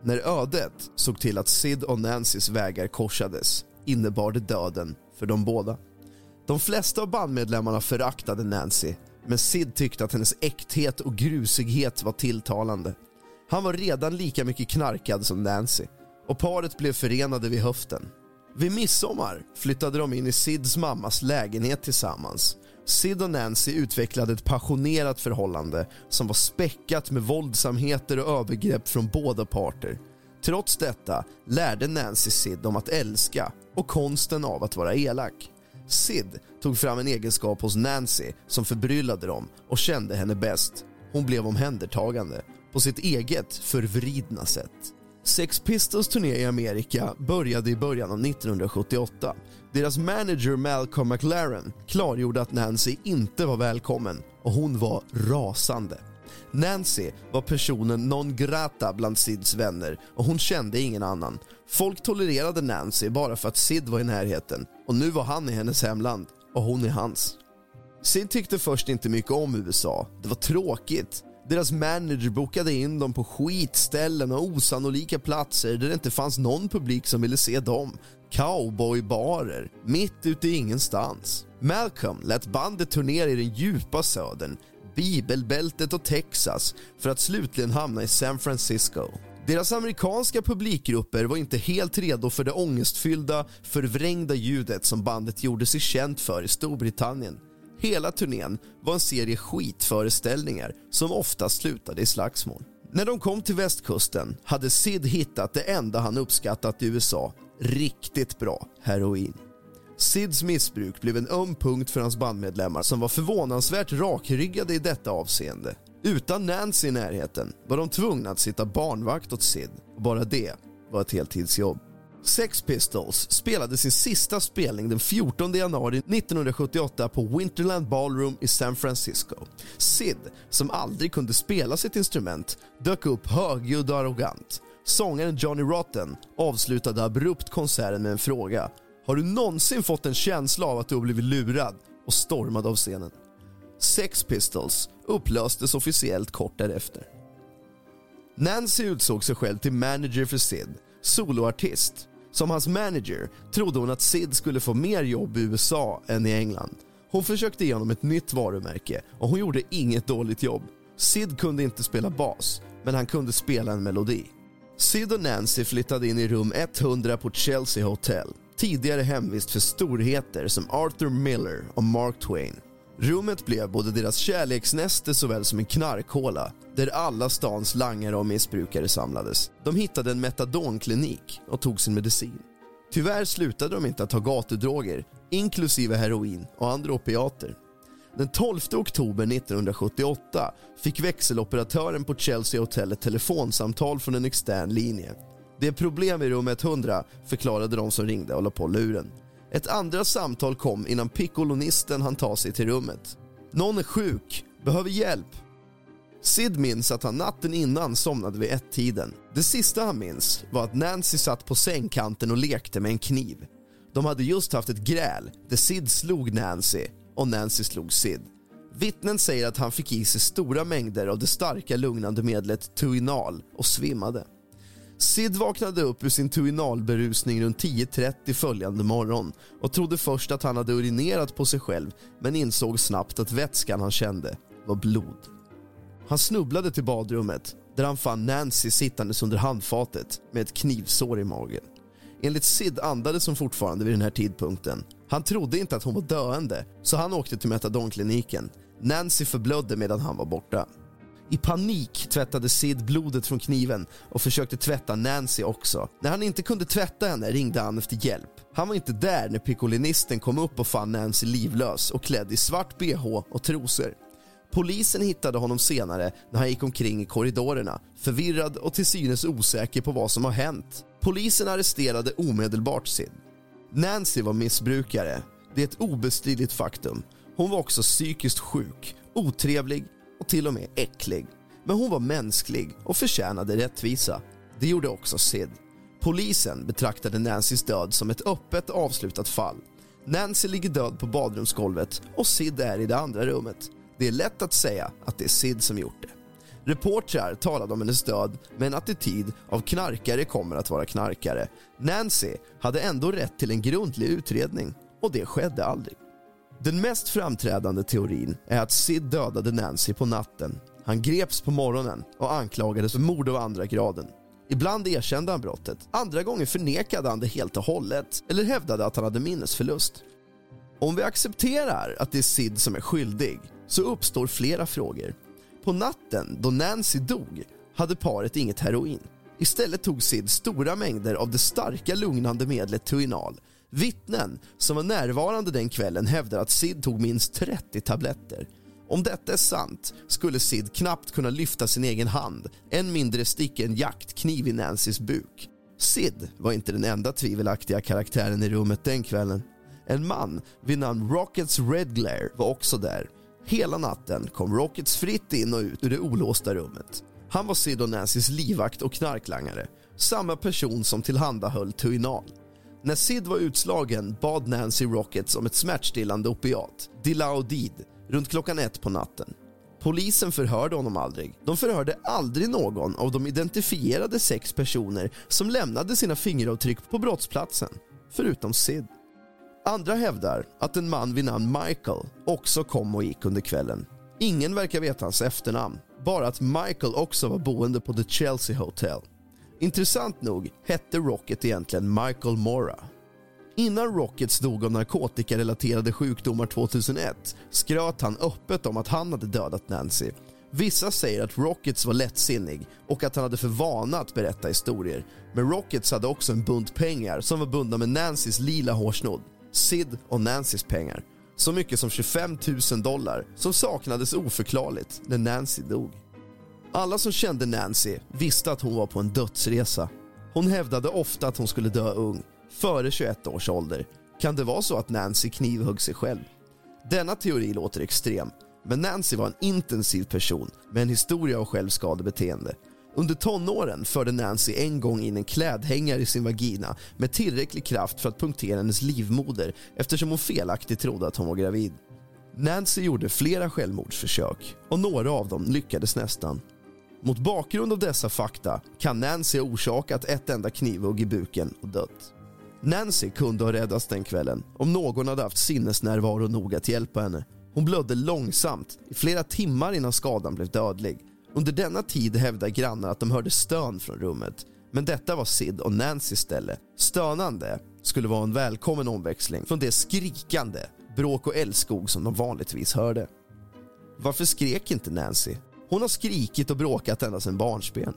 När ödet såg till att Sid och Nancys vägar korsades innebar det döden för dem båda. De flesta av bandmedlemmarna föraktade Nancy men Sid tyckte att hennes äkthet och grusighet var tilltalande. Han var redan lika mycket knarkad som Nancy och paret blev förenade vid höften. Vid midsommar flyttade de in i Sids mammas lägenhet tillsammans Sid och Nancy utvecklade ett passionerat förhållande som var späckat med våldsamheter och övergrepp från båda parter. Trots detta lärde Nancy Sid om att älska och konsten av att vara elak. Sid tog fram en egenskap hos Nancy som förbryllade dem och kände henne bäst. Hon blev omhändertagande på sitt eget förvridna sätt. Sex Pistols turné i Amerika började i början av 1978. Deras manager Malcolm McLaren klargjorde att Nancy inte var välkommen och hon var rasande. Nancy var personen non grata bland Sids vänner och hon kände ingen annan. Folk tolererade Nancy bara för att Sid var i närheten och nu var han i hennes hemland och hon i hans. Sid tyckte först inte mycket om USA. Det var tråkigt. Deras manager bokade in dem på skitställen och osannolika platser där det inte fanns någon publik som ville se dem. Cowboybarer, mitt ute i ingenstans. Malcolm lät bandet turnera i den djupa södern, bibelbältet och Texas för att slutligen hamna i San Francisco. Deras amerikanska publikgrupper var inte helt redo för det ångestfyllda, förvrängda ljudet som bandet gjorde sig känt för i Storbritannien. Hela turnén var en serie skitföreställningar som ofta slutade i slagsmål. När de kom till västkusten hade Sid hittat det enda han uppskattat i USA, riktigt bra heroin. Sids missbruk blev en öm punkt för hans bandmedlemmar som var förvånansvärt rakryggade i detta avseende. Utan Nancy i närheten var de tvungna att sitta barnvakt åt Sid och bara det var ett heltidsjobb. Sex Pistols spelade sin sista spelning den 14 januari 1978 på Winterland Ballroom i San Francisco. Sid, som aldrig kunde spela sitt instrument, dök upp högljudd och arrogant. Sångaren Johnny Rotten avslutade abrupt konserten med en fråga. Har du någonsin fått en känsla av att du har blivit lurad? och stormade av scenen. Sex Pistols upplöstes officiellt kort därefter. Nancy utsåg sig själv till manager för Sid, soloartist som hans manager trodde hon att Sid skulle få mer jobb i USA än i England. Hon försökte ge honom ett nytt varumärke och hon gjorde inget dåligt jobb. Sid kunde inte spela bas, men han kunde spela en melodi. Sid och Nancy flyttade in i rum 100 på Chelsea Hotel. tidigare hemvist för storheter som Arthur Miller och Mark Twain. Rummet blev både deras kärleksnäste såväl som en knarkhåla där alla stans langare och missbrukare samlades. De hittade en metadonklinik och tog sin medicin. Tyvärr slutade de inte att ta gatudroger, inklusive heroin och andra opiater. Den 12 oktober 1978 fick växeloperatören på Chelsea Hotel ett telefonsamtal från en extern linje. Det är problem i rum 100, förklarade de som ringde och la på luren. Ett andra samtal kom innan pickolonisten han ta sig till rummet. Någon är sjuk, behöver hjälp. Sid minns att han natten innan somnade vid ett-tiden. Det sista han minns var att Nancy satt på sängkanten och lekte med en kniv. De hade just haft ett gräl där Sid slog Nancy och Nancy slog Sid. Vittnen säger att han fick i sig stora mängder av det starka lugnande medlet Tuinal och svimmade. Sid vaknade upp ur sin Tuinal-berusning runt 10.30 följande morgon och trodde först att han hade urinerat på sig själv men insåg snabbt att vätskan han kände var blod. Han snubblade till badrummet där han fann Nancy sittandes under handfatet med ett knivsår i magen. Enligt Sid andades hon fortfarande vid den här tidpunkten. Han trodde inte att hon var döende så han åkte till metadonkliniken. Nancy förblödde medan han var borta. I panik tvättade Sid blodet från kniven och försökte tvätta Nancy också. När han inte kunde tvätta henne ringde han efter hjälp. Han var inte där när piccolinisten kom upp och fann Nancy livlös och klädd i svart bh och trosor. Polisen hittade honom senare när han gick omkring i korridorerna, förvirrad och till synes osäker på vad som har hänt. Polisen arresterade omedelbart Sid. Nancy var missbrukare. Det är ett obestridligt faktum. Hon var också psykiskt sjuk, otrevlig och till och med äcklig. Men hon var mänsklig och förtjänade rättvisa. Det gjorde också Sid. Polisen betraktade Nancys död som ett öppet avslutat fall. Nancy ligger död på badrumsgolvet och Sid är i det andra rummet. Det är lätt att säga att det är Sid som gjort det. Reportrar talade om hennes död med en attityd av knarkare kommer att vara knarkare. Nancy hade ändå rätt till en grundlig utredning och det skedde aldrig. Den mest framträdande teorin är att Sid dödade Nancy på natten. Han greps på morgonen och anklagades för mord av andra graden. Ibland erkände han brottet, andra gånger förnekade han det helt och hållet eller hävdade att han hade minnesförlust. Om vi accepterar att det är Sid som är skyldig så uppstår flera frågor. På natten då Nancy dog hade paret inget heroin. Istället tog Sid stora mängder av det starka lugnande medlet Tuinal. Vittnen som var närvarande den kvällen hävdar att Sid tog minst 30 tabletter. Om detta är sant skulle Sid knappt kunna lyfta sin egen hand, än mindre sticka en jaktkniv i Nancys buk. Sid var inte den enda tvivelaktiga karaktären i rummet den kvällen. En man vid namn Rockets Redglare var också där. Hela natten kom Rockets fritt in och ut ur det olåsta rummet. Han var Sid och Nancys livvakt och knarklangare, samma person som tillhandahöll Tuinal. När Sid var utslagen bad Nancy Rockets om ett smärtstillande opiat, Dilaudid, runt klockan ett på natten. Polisen förhörde honom aldrig. De förhörde aldrig någon av de identifierade sex personer som lämnade sina fingeravtryck på brottsplatsen, förutom Sid. Andra hävdar att en man vid namn Michael också kom och gick under kvällen. Ingen verkar veta hans efternamn, bara att Michael också var boende på The Chelsea Hotel. Intressant nog hette Rocket egentligen Michael Mora. Innan Rockets dog av narkotikarelaterade sjukdomar 2001 skröt han öppet om att han hade dödat Nancy. Vissa säger att Rockets var lättsinnig och att han hade för vana att berätta historier. Men Rockets hade också en bunt pengar som var bundna med Nancys lila hårsnodd. Sid och Nancys pengar. Så mycket som 25 000 dollar som saknades oförklarligt när Nancy dog. Alla som kände Nancy visste att hon var på en dödsresa. Hon hävdade ofta att hon skulle dö ung, före 21 års ålder. Kan det vara så att Nancy knivhögg sig själv? Denna teori låter extrem, men Nancy var en intensiv person med en historia av självskadebeteende. Under tonåren förde Nancy en gång in en klädhängare i sin vagina med tillräcklig kraft för att punktera hennes livmoder eftersom hon felaktigt trodde att hon var gravid. Nancy gjorde flera självmordsförsök och några av dem lyckades nästan. Mot bakgrund av dessa fakta kan Nancy ha orsakat ett enda knivhugg i buken och dött. Nancy kunde ha räddats den kvällen om någon hade haft sinnesnärvaro nog att hjälpa henne. Hon blödde långsamt i flera timmar innan skadan blev dödlig. Under denna tid hävdar grannar att de hörde stön från rummet. Men detta var Sid och Nancys ställe. Stönande skulle vara en välkommen omväxling från det skrikande bråk och älskog som de vanligtvis hörde. Varför skrek inte Nancy? Hon har skrikit och bråkat ända sedan barnsben.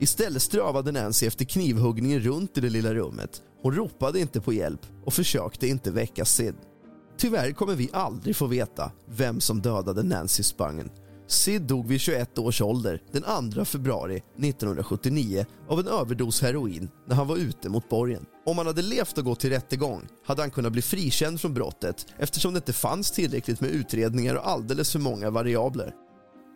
Istället strövade Nancy efter knivhuggningen runt i det lilla rummet. Hon ropade inte på hjälp och försökte inte väcka Sid. Tyvärr kommer vi aldrig få veta vem som dödade Nancy Spangen. Sid dog vid 21 års ålder den 2 februari 1979 av en överdos heroin när han var ute mot borgen. Om han hade levt och gått till rättegång hade han kunnat bli frikänd från brottet eftersom det inte fanns tillräckligt med utredningar och alldeles för många variabler.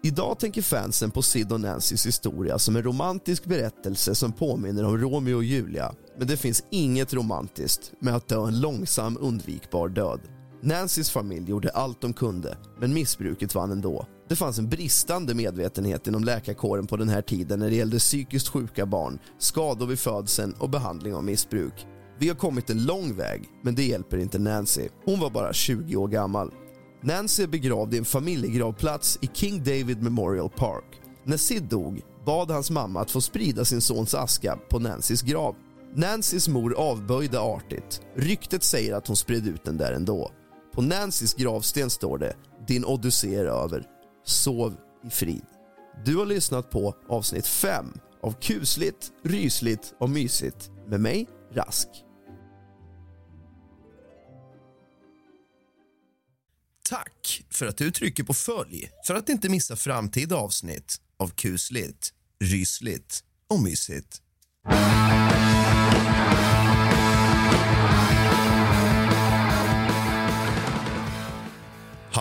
Idag tänker fansen på Sid och Nancys historia som en romantisk berättelse som påminner om Romeo och Julia. Men det finns inget romantiskt med att dö en långsam, undvikbar död. Nancys familj gjorde allt de kunde, men missbruket vann ändå. Det fanns en bristande medvetenhet inom läkarkåren på den här tiden när det gällde psykiskt sjuka barn, skador vid födseln och behandling av missbruk. Vi har kommit en lång väg, men det hjälper inte Nancy. Hon var bara 20 år gammal. Nancy är begravd i en familjegravplats i King David Memorial Park. När Sid dog bad hans mamma att få sprida sin sons aska på Nancys grav. Nancys mor avböjde artigt. Ryktet säger att hon spred ut den där ändå. På Nancys gravsten står det “Din odyssé är över. Sov i frid”. Du har lyssnat på avsnitt 5 av Kusligt, rysligt och mysigt med mig, Rask. Tack för att du trycker på följ för att inte missa framtida avsnitt av kusligt, rysligt och mysigt.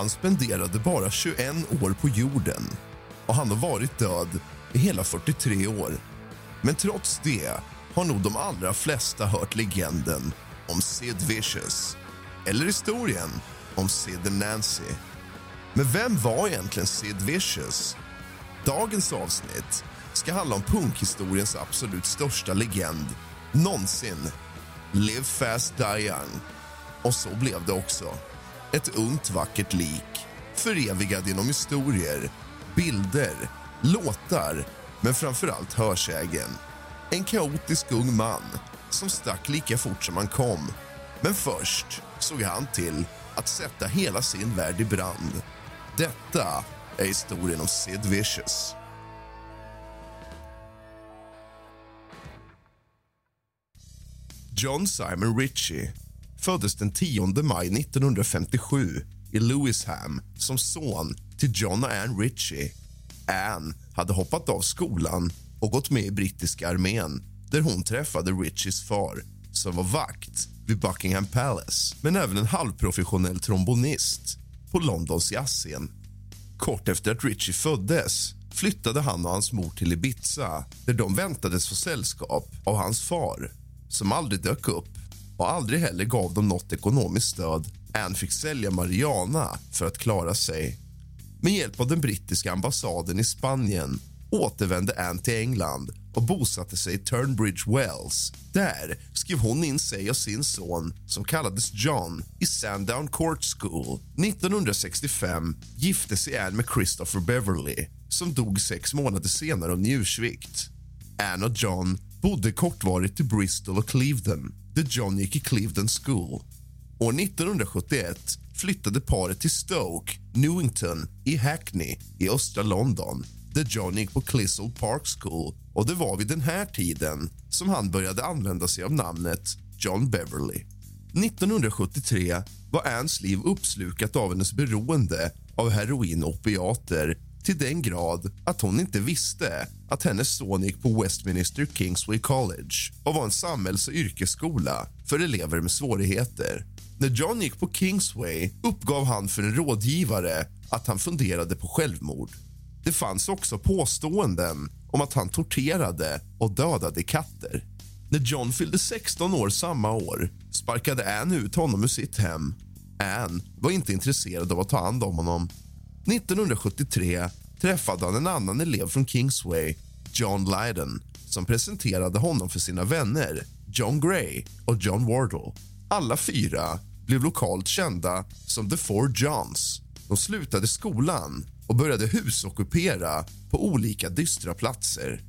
Han spenderade bara 21 år på jorden och han har varit död i hela 43 år. Men trots det har nog de allra flesta hört legenden om Sid Vicious eller historien om Sid and Nancy. Men vem var egentligen Sid Vicious? Dagens avsnitt ska handla om punkhistoriens absolut största legend någonsin. Live fast, die young. Och så blev det också. Ett ungt, vackert lik förevigad genom historier, bilder, låtar men framför allt hörsägen. En kaotisk ung man som stack lika fort som han kom. Men först såg han till att sätta hela sin värld i brand. Detta är historien om Sid Vicious. John Simon Ritchie föddes den 10 maj 1957 i Lewisham som son till John och Ann Ritchie. Ann hade hoppat av skolan och gått med i brittiska armén där hon träffade Ritchies far som var vakt vid Buckingham Palace men även en halvprofessionell trombonist på Londons jazzscen. Kort efter att Ritchie föddes flyttade han och hans mor till Ibiza där de väntades få sällskap av hans far som aldrig dök upp och aldrig heller gav dem något ekonomiskt stöd. Anne fick sälja marijuana för att klara sig. Med hjälp av den brittiska ambassaden i Spanien återvände Anne till England och bosatte sig i Turnbridge Wells. Där skrev hon in sig och sin son, som kallades John, i Sandown Court School. 1965 gifte sig Anne med Christopher Beverly som dog sex månader senare av njursvikt. Anne och John bodde kortvarigt i Bristol och Clevedon där John gick i Clevedon School. År 1971 flyttade paret till Stoke, Newington i Hackney i östra London där John gick på Clissold Park School och det var vid den här tiden som han började använda sig av namnet John Beverly. 1973 var Anns liv uppslukat av hennes beroende av heroin och opiater till den grad att hon inte visste att hennes son gick på Westminster Kingsway College och var en samhälls och yrkesskola för elever med svårigheter. När John gick på Kingsway uppgav han för en rådgivare att han funderade på självmord. Det fanns också påståenden om att han torterade och dödade katter. När John fyllde 16 år samma år sparkade Anne ut honom ur sitt hem. Anne var inte intresserad av att ta hand om honom. 1973 träffade han en annan elev från Kingsway, John Lydon som presenterade honom för sina vänner John Gray och John Wardle. Alla fyra blev lokalt kända som The Four Johns. De slutade skolan och började husockupera på olika dystra platser.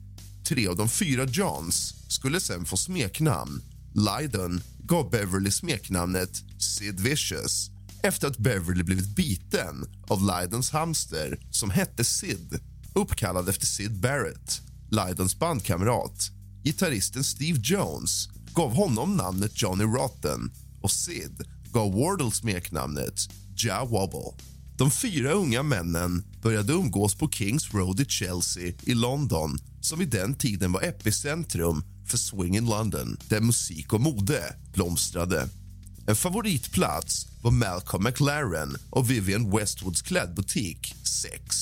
Tre av de fyra Johns skulle sen få smeknamn Lydon gav Beverly smeknamnet Sid Vicious efter att Beverly blivit biten av Lydons hamster som hette Sid uppkallad efter Sid Barrett, Lydons bandkamrat. Gitarristen Steve Jones gav honom namnet Johnny Rotten och Sid gav Wardle smeknamnet Ja Wobble. De fyra unga männen började umgås på Kings Road i Chelsea i London som vid den tiden var epicentrum för swing in London, där musik och mode blomstrade. En favoritplats var Malcolm McLaren och Vivienne Westwoods klädbutik Sex.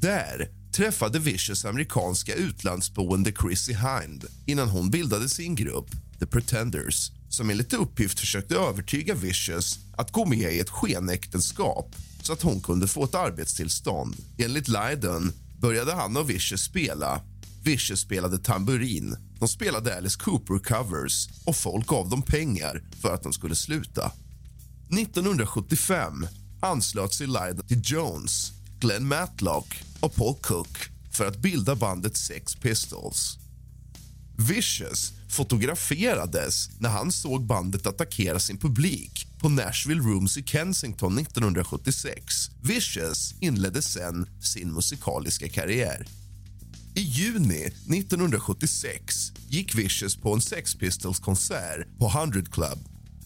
Där träffade Vicious amerikanska utlandsboende Chrissy Hind innan hon bildade sin grupp The Pretenders som enligt uppgift försökte övertyga Vicious att gå med i ett skenäktenskap så att hon kunde få ett arbetstillstånd. Enligt Lydon började han och Vicious spela. Vicious spelade tamburin, de spelade Alice Cooper-covers och folk gav dem pengar för att de skulle sluta. 1975 anslöt sig Lydon till Jones, Glenn Matlock och Paul Cook för att bilda bandet Sex Pistols. Vicious fotograferades när han såg bandet attackera sin publik på Nashville Rooms i Kensington 1976. Vicious inledde sen sin musikaliska karriär. I juni 1976 gick Vicious på en Sex Pistols-konsert på 100 Club.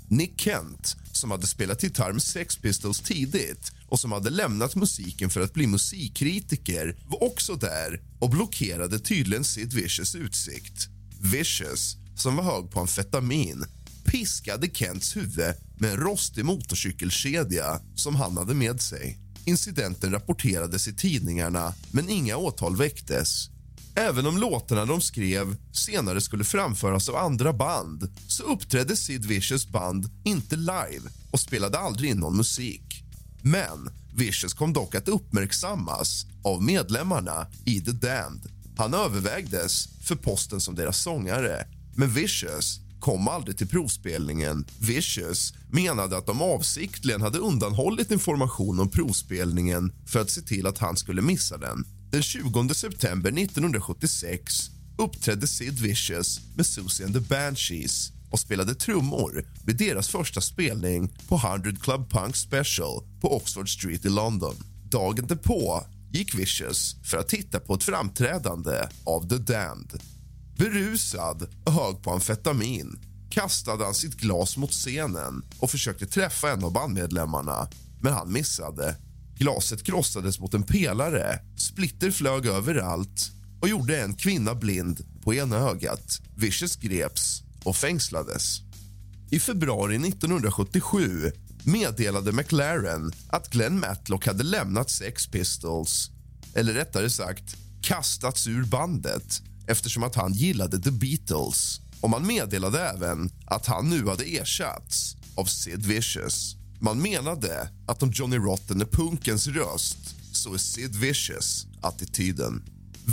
Nick Kent, som hade spelat gitarr med Sex Pistols tidigt och som hade lämnat musiken för att bli musikkritiker var också där och blockerade tydligen Sid Vicious utsikt. Vicious, som var hög på amfetamin piskade Kents huvud med en rostig motorcykelkedja som han hade med sig. Incidenten rapporterades i tidningarna, men inga åtal väcktes. Även om låtarna de skrev senare skulle framföras av andra band så uppträdde Sid Vicious band inte live och spelade aldrig in någon musik. Men Vicious kom dock att uppmärksammas av medlemmarna i The Damned. Han övervägdes för posten som deras sångare, men Vicious kom aldrig till provspelningen. Vicious menade att de avsiktligen hade undanhållit information om provspelningen för att se till att han skulle missa den. Den 20 september 1976 uppträdde Sid Vicious med Susie and the Banshees och spelade trummor vid deras första spelning på 100 Club Punk Special på Oxford Street i London. Dagen därpå gick Vicious för att titta på ett framträdande av The Damned. Berusad och hög på amfetamin kastade han sitt glas mot scenen och försökte träffa en av bandmedlemmarna, men han missade. Glaset krossades mot en pelare, splitter flög överallt och gjorde en kvinna blind på ena ögat. Vicious greps och fängslades. I februari 1977 meddelade McLaren att Glenn Matlock hade lämnat Sex Pistols eller rättare sagt kastats ur bandet eftersom att han gillade The Beatles. Och Man meddelade även att han nu hade ersatts av Sid Vicious. Man menade att om Johnny Rotten är punkens röst så är Sid Vicious attityden.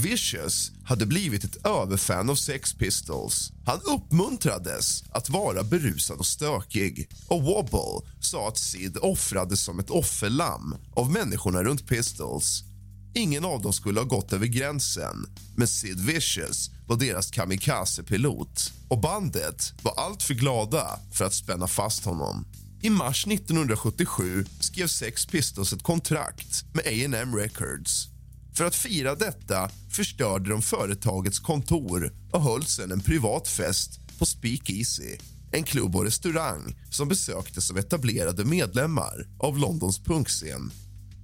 Vicious hade blivit ett överfan av Sex Pistols. Han uppmuntrades att vara berusad och stökig. Och Wobble sa att Sid offrades som ett offerlamm av människorna runt Pistols. Ingen av dem skulle ha gått över gränsen, men Sid Vicious var deras kamikaze-pilot och bandet var alltför glada för att spänna fast honom. I mars 1977 skrev Sex Pistols ett kontrakt med A&M Records. För att fira detta förstörde de företagets kontor och höll sen en privat fest på Speakeasy, en klubb och restaurang som besöktes av etablerade medlemmar av Londons punkscen.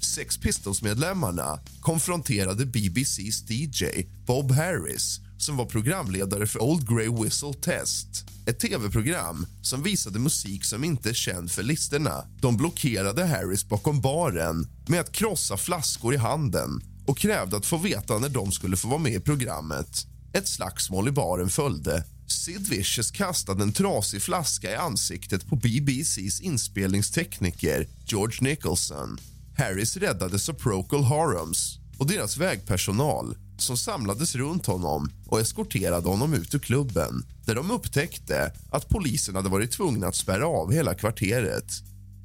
Sex Pistols-medlemmarna konfronterade BBCs DJ Bob Harris som var programledare för Old Grey Whistle Test ett tv-program som visade musik som inte är känd för listorna. De blockerade Harris bakom baren med att krossa flaskor i handen och krävde att få veta när de skulle få vara med i programmet. Ett slagsmål i baren följde. Sid Vicious kastade en trasig flaska i ansiktet på BBCs inspelningstekniker George Nicholson. Harris räddades av Procol Harums och deras vägpersonal som samlades runt honom och eskorterade honom ut ur klubben där de upptäckte att polisen hade varit tvungna att spärra av hela kvarteret.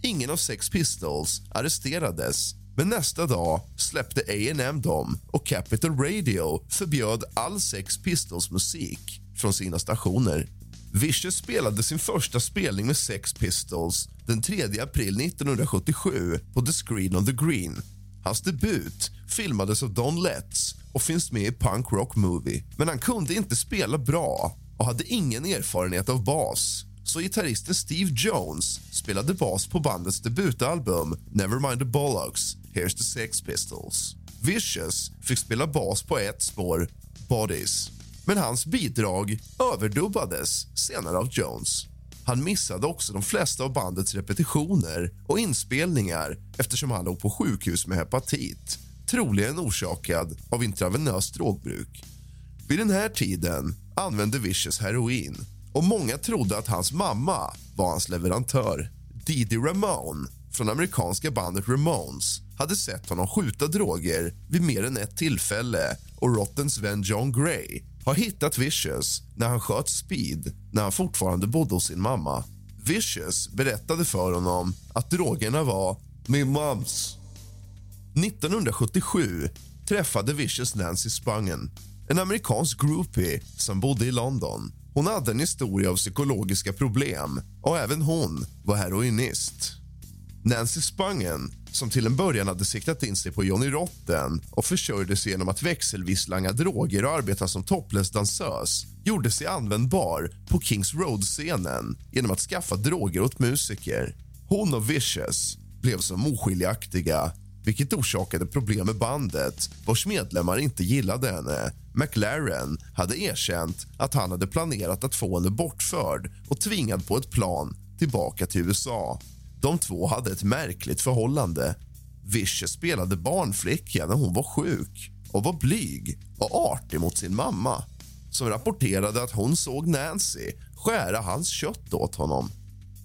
Ingen av Sex Pistols arresterades men nästa dag släppte A&M dem och Capital Radio förbjöd all Sex Pistols musik från sina stationer. Vicious spelade sin första spelning med Sex Pistols den 3 april 1977 på The Screen on the Green. Hans debut filmades av Don Letts och finns med i Punk Rock Movie. Men han kunde inte spela bra och hade ingen erfarenhet av bas. Så gitarristen Steve Jones spelade bas på bandets debutalbum Nevermind the Bollocks, Here's the Sex Pistols. Vicious fick spela bas på ett spår, Bodies. Men hans bidrag överdubbades senare av Jones. Han missade också de flesta av bandets repetitioner och inspelningar eftersom han låg på sjukhus med hepatit troligen orsakad av intravenöst drogbruk. Vid den här tiden använde Vicious heroin och många trodde att hans mamma var hans leverantör. Didi Ramone från amerikanska bandet Ramones hade sett honom skjuta droger vid mer än ett tillfälle och Rottens vän John Gray har hittat Vicious när han sköt Speed när han fortfarande bodde hos sin mamma. Vicious berättade för honom att drogerna var min mams. 1977 träffade Vicious Nancy Spungen en amerikansk groupie som bodde i London. Hon hade en historia av psykologiska problem och även hon var heroinist. Nancy Spungen, som till en början hade siktat in sig på Johnny Rotten och försörjde sig genom att växelvis langa droger och arbeta som topless-dansös gjorde sig användbar på Kings Road-scenen genom att skaffa droger åt musiker. Hon och Vicious blev som oskiljaktiga vilket orsakade problem med bandet vars medlemmar inte gillade henne. McLaren hade erkänt att han hade planerat att få henne bortförd och tvingad på ett plan tillbaka till USA. De två hade ett märkligt förhållande. Vischer spelade barnflicka när hon var sjuk och var blyg och artig mot sin mamma som rapporterade att hon såg Nancy skära hans kött åt honom.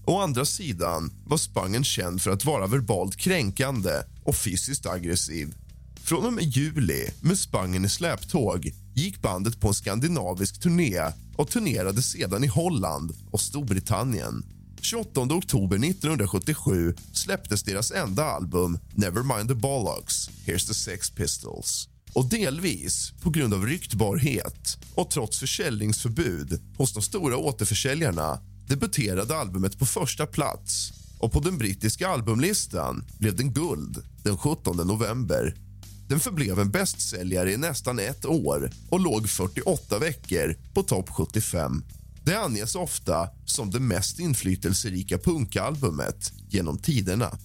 Å andra sidan var Spangen känd för att vara verbalt kränkande och fysiskt aggressiv. Från och med juli, med Spangen i släptåg gick bandet på en skandinavisk turné och turnerade sedan i Holland och Storbritannien. 28 oktober 1977 släpptes deras enda album Nevermind the Bollocks, Here's the Sex Pistols. Och delvis på grund av ryktbarhet och trots försäljningsförbud hos de stora återförsäljarna debuterade albumet på första plats och på den brittiska albumlistan blev den guld den 17 november. Den förblev en bästsäljare i nästan ett år och låg 48 veckor på topp 75. Det anges ofta som det mest inflytelserika punkalbumet genom tiderna.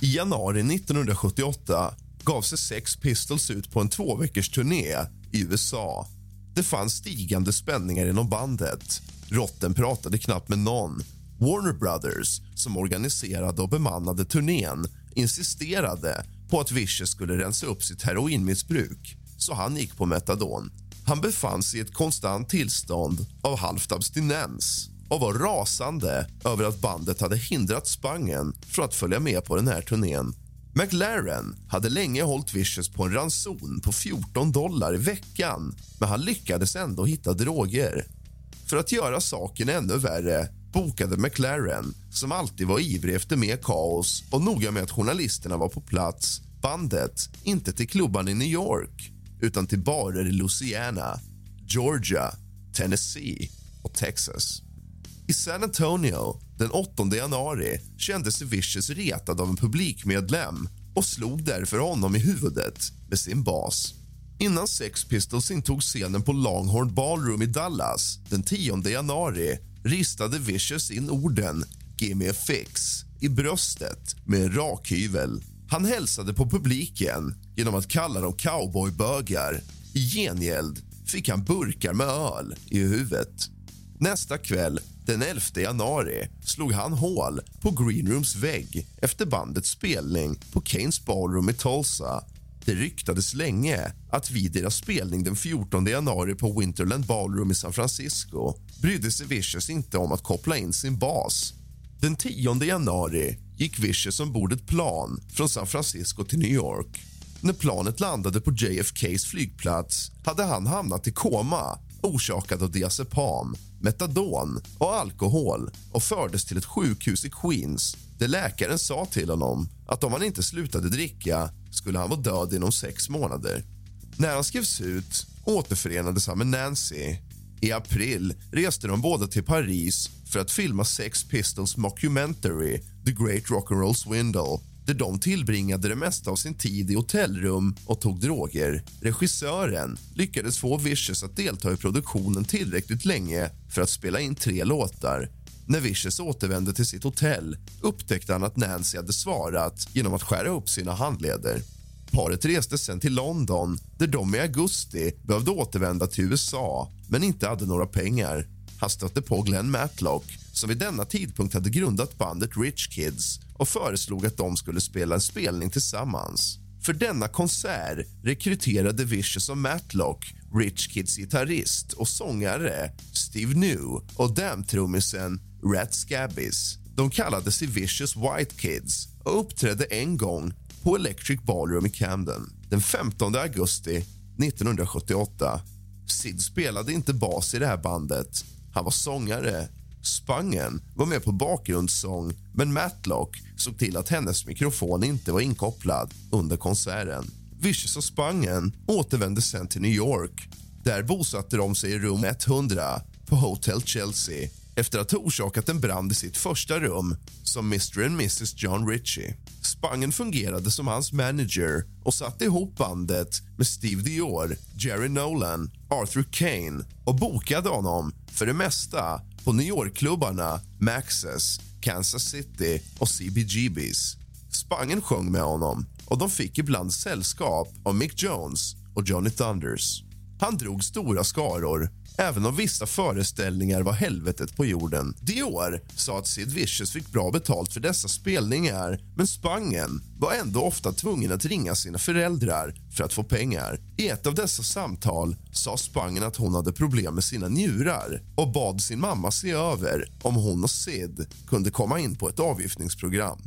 I januari 1978 gav sig Sex Pistols ut på en tvåveckors turné i USA. Det fanns stigande spänningar inom bandet. Rotten pratade knappt med någon. Warner Brothers, som organiserade och bemannade turnén insisterade på att Vicious skulle rensa upp sitt heroinmissbruk så han gick på metadon. Han befann sig i ett konstant tillstånd av halvt abstinens och var rasande över att bandet hade hindrat Spangen från att följa med på den här turnén. McLaren hade länge hållit Vicious på en ranson på 14 dollar i veckan men han lyckades ändå hitta droger. För att göra saken ännu värre bokade McLaren, som alltid var ivrig efter mer kaos och noga med att journalisterna var på plats, bandet inte till klubban i New York utan till barer i Louisiana, Georgia, Tennessee och Texas. I San Antonio den 8 januari kände sig Vicious retad av en publikmedlem och slog därför honom i huvudet med sin bas. Innan Sex Pistols intog scenen på Longhorn Ballroom i Dallas den 10 januari ristade Vicious in orden “Give me a fix” i bröstet med en rakhyvel. Han hälsade på publiken genom att kalla dem cowboybögar. I gengäld fick han burkar med öl i huvudet. Nästa kväll, den 11 januari, slog han hål på Greenrooms vägg efter bandets spelning på Kanes Ballroom i Tulsa. Det ryktades länge att vid deras spelning den 14 januari på Winterland Ballroom i San Francisco brydde sig Vicious inte om att koppla in sin bas. Den 10 januari gick Vicious ombord ett plan från San Francisco till New York. När planet landade på JFKs flygplats hade han hamnat i koma orsakad av diazepam, metadon och alkohol och fördes till ett sjukhus i Queens där läkaren sa till honom att om han inte slutade dricka skulle han vara död inom sex månader. När han skrevs ut återförenades han med Nancy. I april reste de båda till Paris för att filma Sex Pistols mockumentary The Great Rock'n'Roll Swindle där de tillbringade det mesta av sin tid i hotellrum och tog droger. Regissören lyckades få Vicious att delta i produktionen tillräckligt länge för att spela in tre låtar. När Vicious återvände till sitt hotell upptäckte han att Nancy hade svarat genom att skära upp sina handleder. Paret reste sen till London där de i augusti behövde återvända till USA men inte hade några pengar. Han stötte på Glenn Matlock som vid denna tidpunkt hade grundat bandet Rich Kids och föreslog att de skulle spela en spelning tillsammans. För denna konsert rekryterade Vicious och Matlock Rich Kids gitarrist och sångare Steve New och Damn-trummisen Rat Scabbies. De kallade sig Vicious White Kids och uppträdde en gång på Electric Ballroom i Camden den 15 augusti 1978. Sid spelade inte bas i det här bandet. Han var sångare. Spangen var med på bakgrundssång men Matlock såg till att hennes mikrofon inte var inkopplad under konserten. Vicious och Spangen återvände sen till New York. Där bosatte de sig i rum 100 på Hotel Chelsea efter att ha orsakat en brand i sitt första rum som Mr and Mrs John Ritchie. Spangen fungerade som hans manager och satte ihop bandet med Steve Dior, Jerry Nolan, Arthur Kane och bokade honom för det mesta på New York-klubbarna Maxes, Kansas City och CBGBs. Spangen sjöng med honom och de fick ibland sällskap av Mick Jones och Johnny Thunders. Han drog stora skaror även om vissa föreställningar var helvetet på jorden. Dior sa att Sid Vicious fick bra betalt för dessa spelningar men Spangen var ändå ofta tvungen att ringa sina föräldrar för att få pengar. I ett av dessa samtal sa Spangen att hon hade problem med sina njurar och bad sin mamma se över om hon och Sid kunde komma in på ett avgiftningsprogram.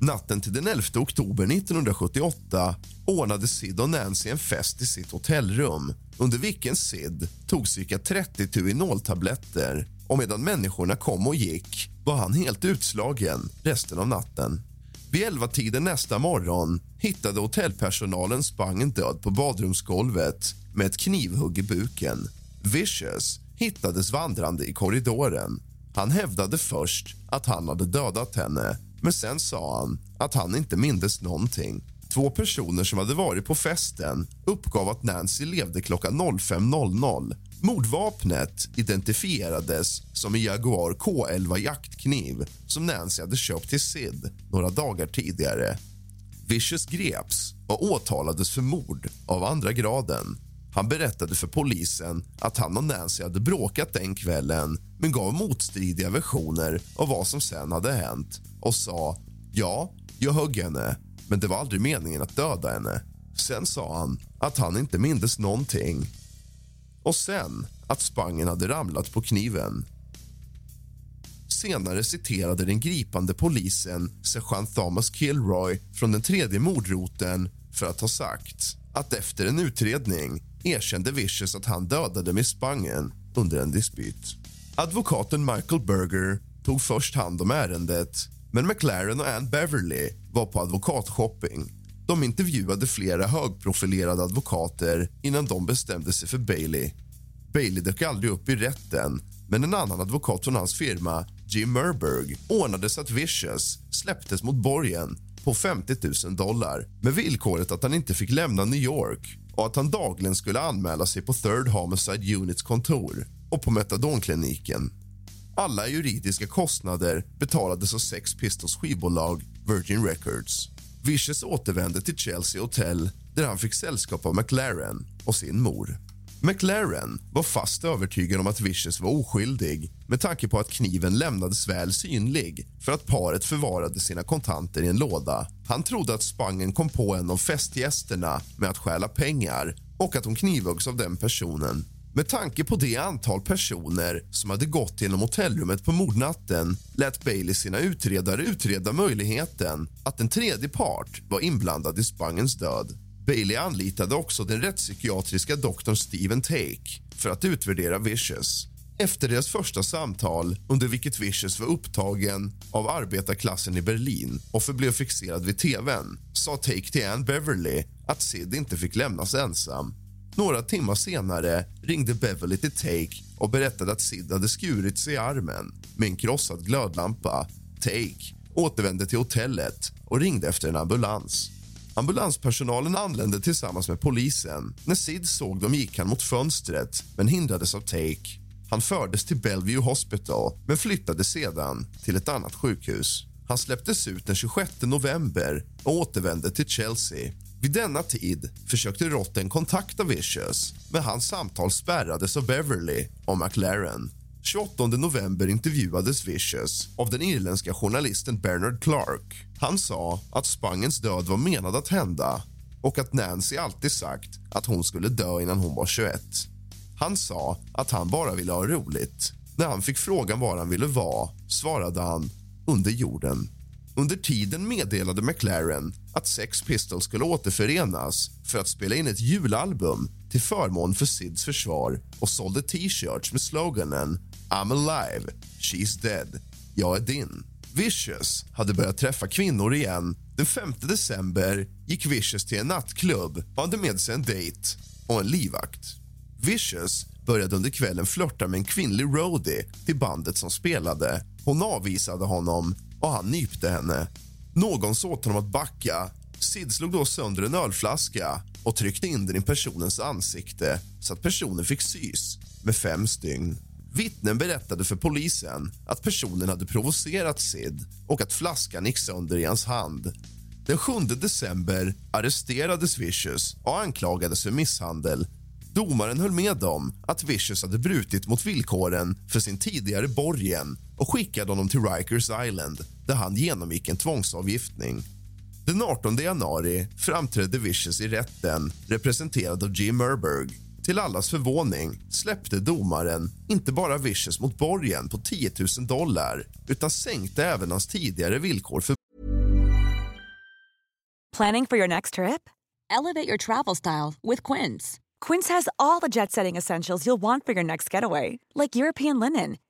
Natten till den 11 oktober 1978 ordnade Sid och Nancy en fest i sitt hotellrum under vilken Sid tog cirka 30 Tuinol-tabletter och medan människorna kom och gick var han helt utslagen resten av natten. Vid elva tiden nästa morgon hittade hotellpersonalen Spangen död på badrumsgolvet med ett knivhugg i buken. Vicious hittades vandrande i korridoren. Han hävdade först att han hade dödat henne men sen sa han att han inte mindes någonting. Två personer som hade varit på festen uppgav att Nancy levde klockan 05.00. Mordvapnet identifierades som en Jaguar K11 jaktkniv som Nancy hade köpt till Sid några dagar tidigare. Vicious greps och åtalades för mord av andra graden. Han berättade för polisen att han och Nancy hade bråkat den kvällen men gav motstridiga versioner av vad som sen hade hänt och sa ja, jag högg henne men det var aldrig meningen att döda henne. Sen sa han att han inte mindes någonting. Och sen att Spangen hade ramlat på kniven. Senare citerade den gripande polisen sergeant Thomas Kilroy från den tredje mordroten för att ha sagt att efter en utredning erkände Vicious att han dödade Miss Spangen under en dispyt. Advokaten Michael Berger tog först hand om ärendet men McLaren och Ann Beverly var på advokatshopping. De intervjuade flera högprofilerade advokater innan de bestämde sig för Bailey. Bailey dök aldrig upp i rätten men en annan advokat från hans firma, Jim Merberg ordnade så att Vicious släpptes mot borgen på 50 000 dollar med villkoret att han inte fick lämna New York och att han dagligen skulle anmäla sig på Third Homicide Units kontor och på metadonkliniken. Alla juridiska kostnader betalades av Sex Pistols skivbolag Virgin Records. Vicious återvände till Chelsea Hotel där han fick sällskap av McLaren och sin mor. McLaren var fast övertygad om att Vicious var oskyldig med tanke på att kniven lämnades väl synlig för att paret förvarade sina kontanter i en låda. Han trodde att Spangen kom på en av festgästerna med att stjäla pengar och att hon knivhuggs av den personen. Med tanke på det antal personer som hade gått genom hotellrummet på mordnatten lät Bailey sina utredare utreda möjligheten att en tredje part var inblandad i Spangens död. Bailey anlitade också den rättspsykiatriska doktorn Steven Take för att utvärdera Vicious. Efter deras första samtal, under vilket Vicious var upptagen av arbetarklassen i Berlin och förblev fixerad vid tvn sa Take till Ann Beverly att Sid inte fick lämnas ensam. Några timmar senare ringde Beverly till Take och berättade att Sid hade skurit sig i armen med en krossad glödlampa. Take återvände till hotellet och ringde efter en ambulans. Ambulanspersonalen anlände tillsammans med polisen. När Sid såg dem gick han mot fönstret, men hindrades av Take. Han fördes till Bellevue Hospital, men flyttades sedan till ett annat sjukhus. Han släpptes ut den 26 november och återvände till Chelsea. Vid denna tid försökte Rotten kontakta Vicious men hans samtal spärrades av Beverly och McLaren. 28 november intervjuades Vicious av den irländska journalisten Bernard Clark. Han sa att Spangens död var menad att hända och att Nancy alltid sagt att hon skulle dö innan hon var 21. Han sa att han bara ville ha roligt. När han fick frågan var han ville vara svarade han under jorden. Under tiden meddelade McLaren att Sex Pistols skulle återförenas för att spela in ett julalbum till förmån för Sids försvar och sålde t-shirts med sloganen I'm alive, she's dead, jag är din. Vicious hade börjat träffa kvinnor igen. Den 5 december gick Vicious till en nattklubb och hade med sig en dejt och en livvakt. Vicious började under kvällen flörta med en kvinnlig roadie till bandet som spelade. Hon avvisade honom och han nypte henne. Någon sa åt honom att backa. Sid slog då sönder en ölflaska och tryckte in den i personens ansikte så att personen fick sys med fem stygn. Vittnen berättade för polisen att personen hade provocerat Sid och att flaskan gick sönder i hans hand. Den 7 december arresterades Vicious och anklagades för misshandel. Domaren höll med om att Vicious hade brutit mot villkoren för sin tidigare borgen och skickade honom till Rikers Island där han genomgick en tvångsavgiftning. Den 18 januari framträdde Vicious i rätten representerad av Jim Merberg. Till allas förvåning släppte domaren inte bara Vicious mot borgen på 10 000 dollar utan sänkte även hans tidigare villkor för Planning for your next trip? Elevate your travel style with Quince. Quince has all the jet setting essentials you'll want for your next getaway, like European linen,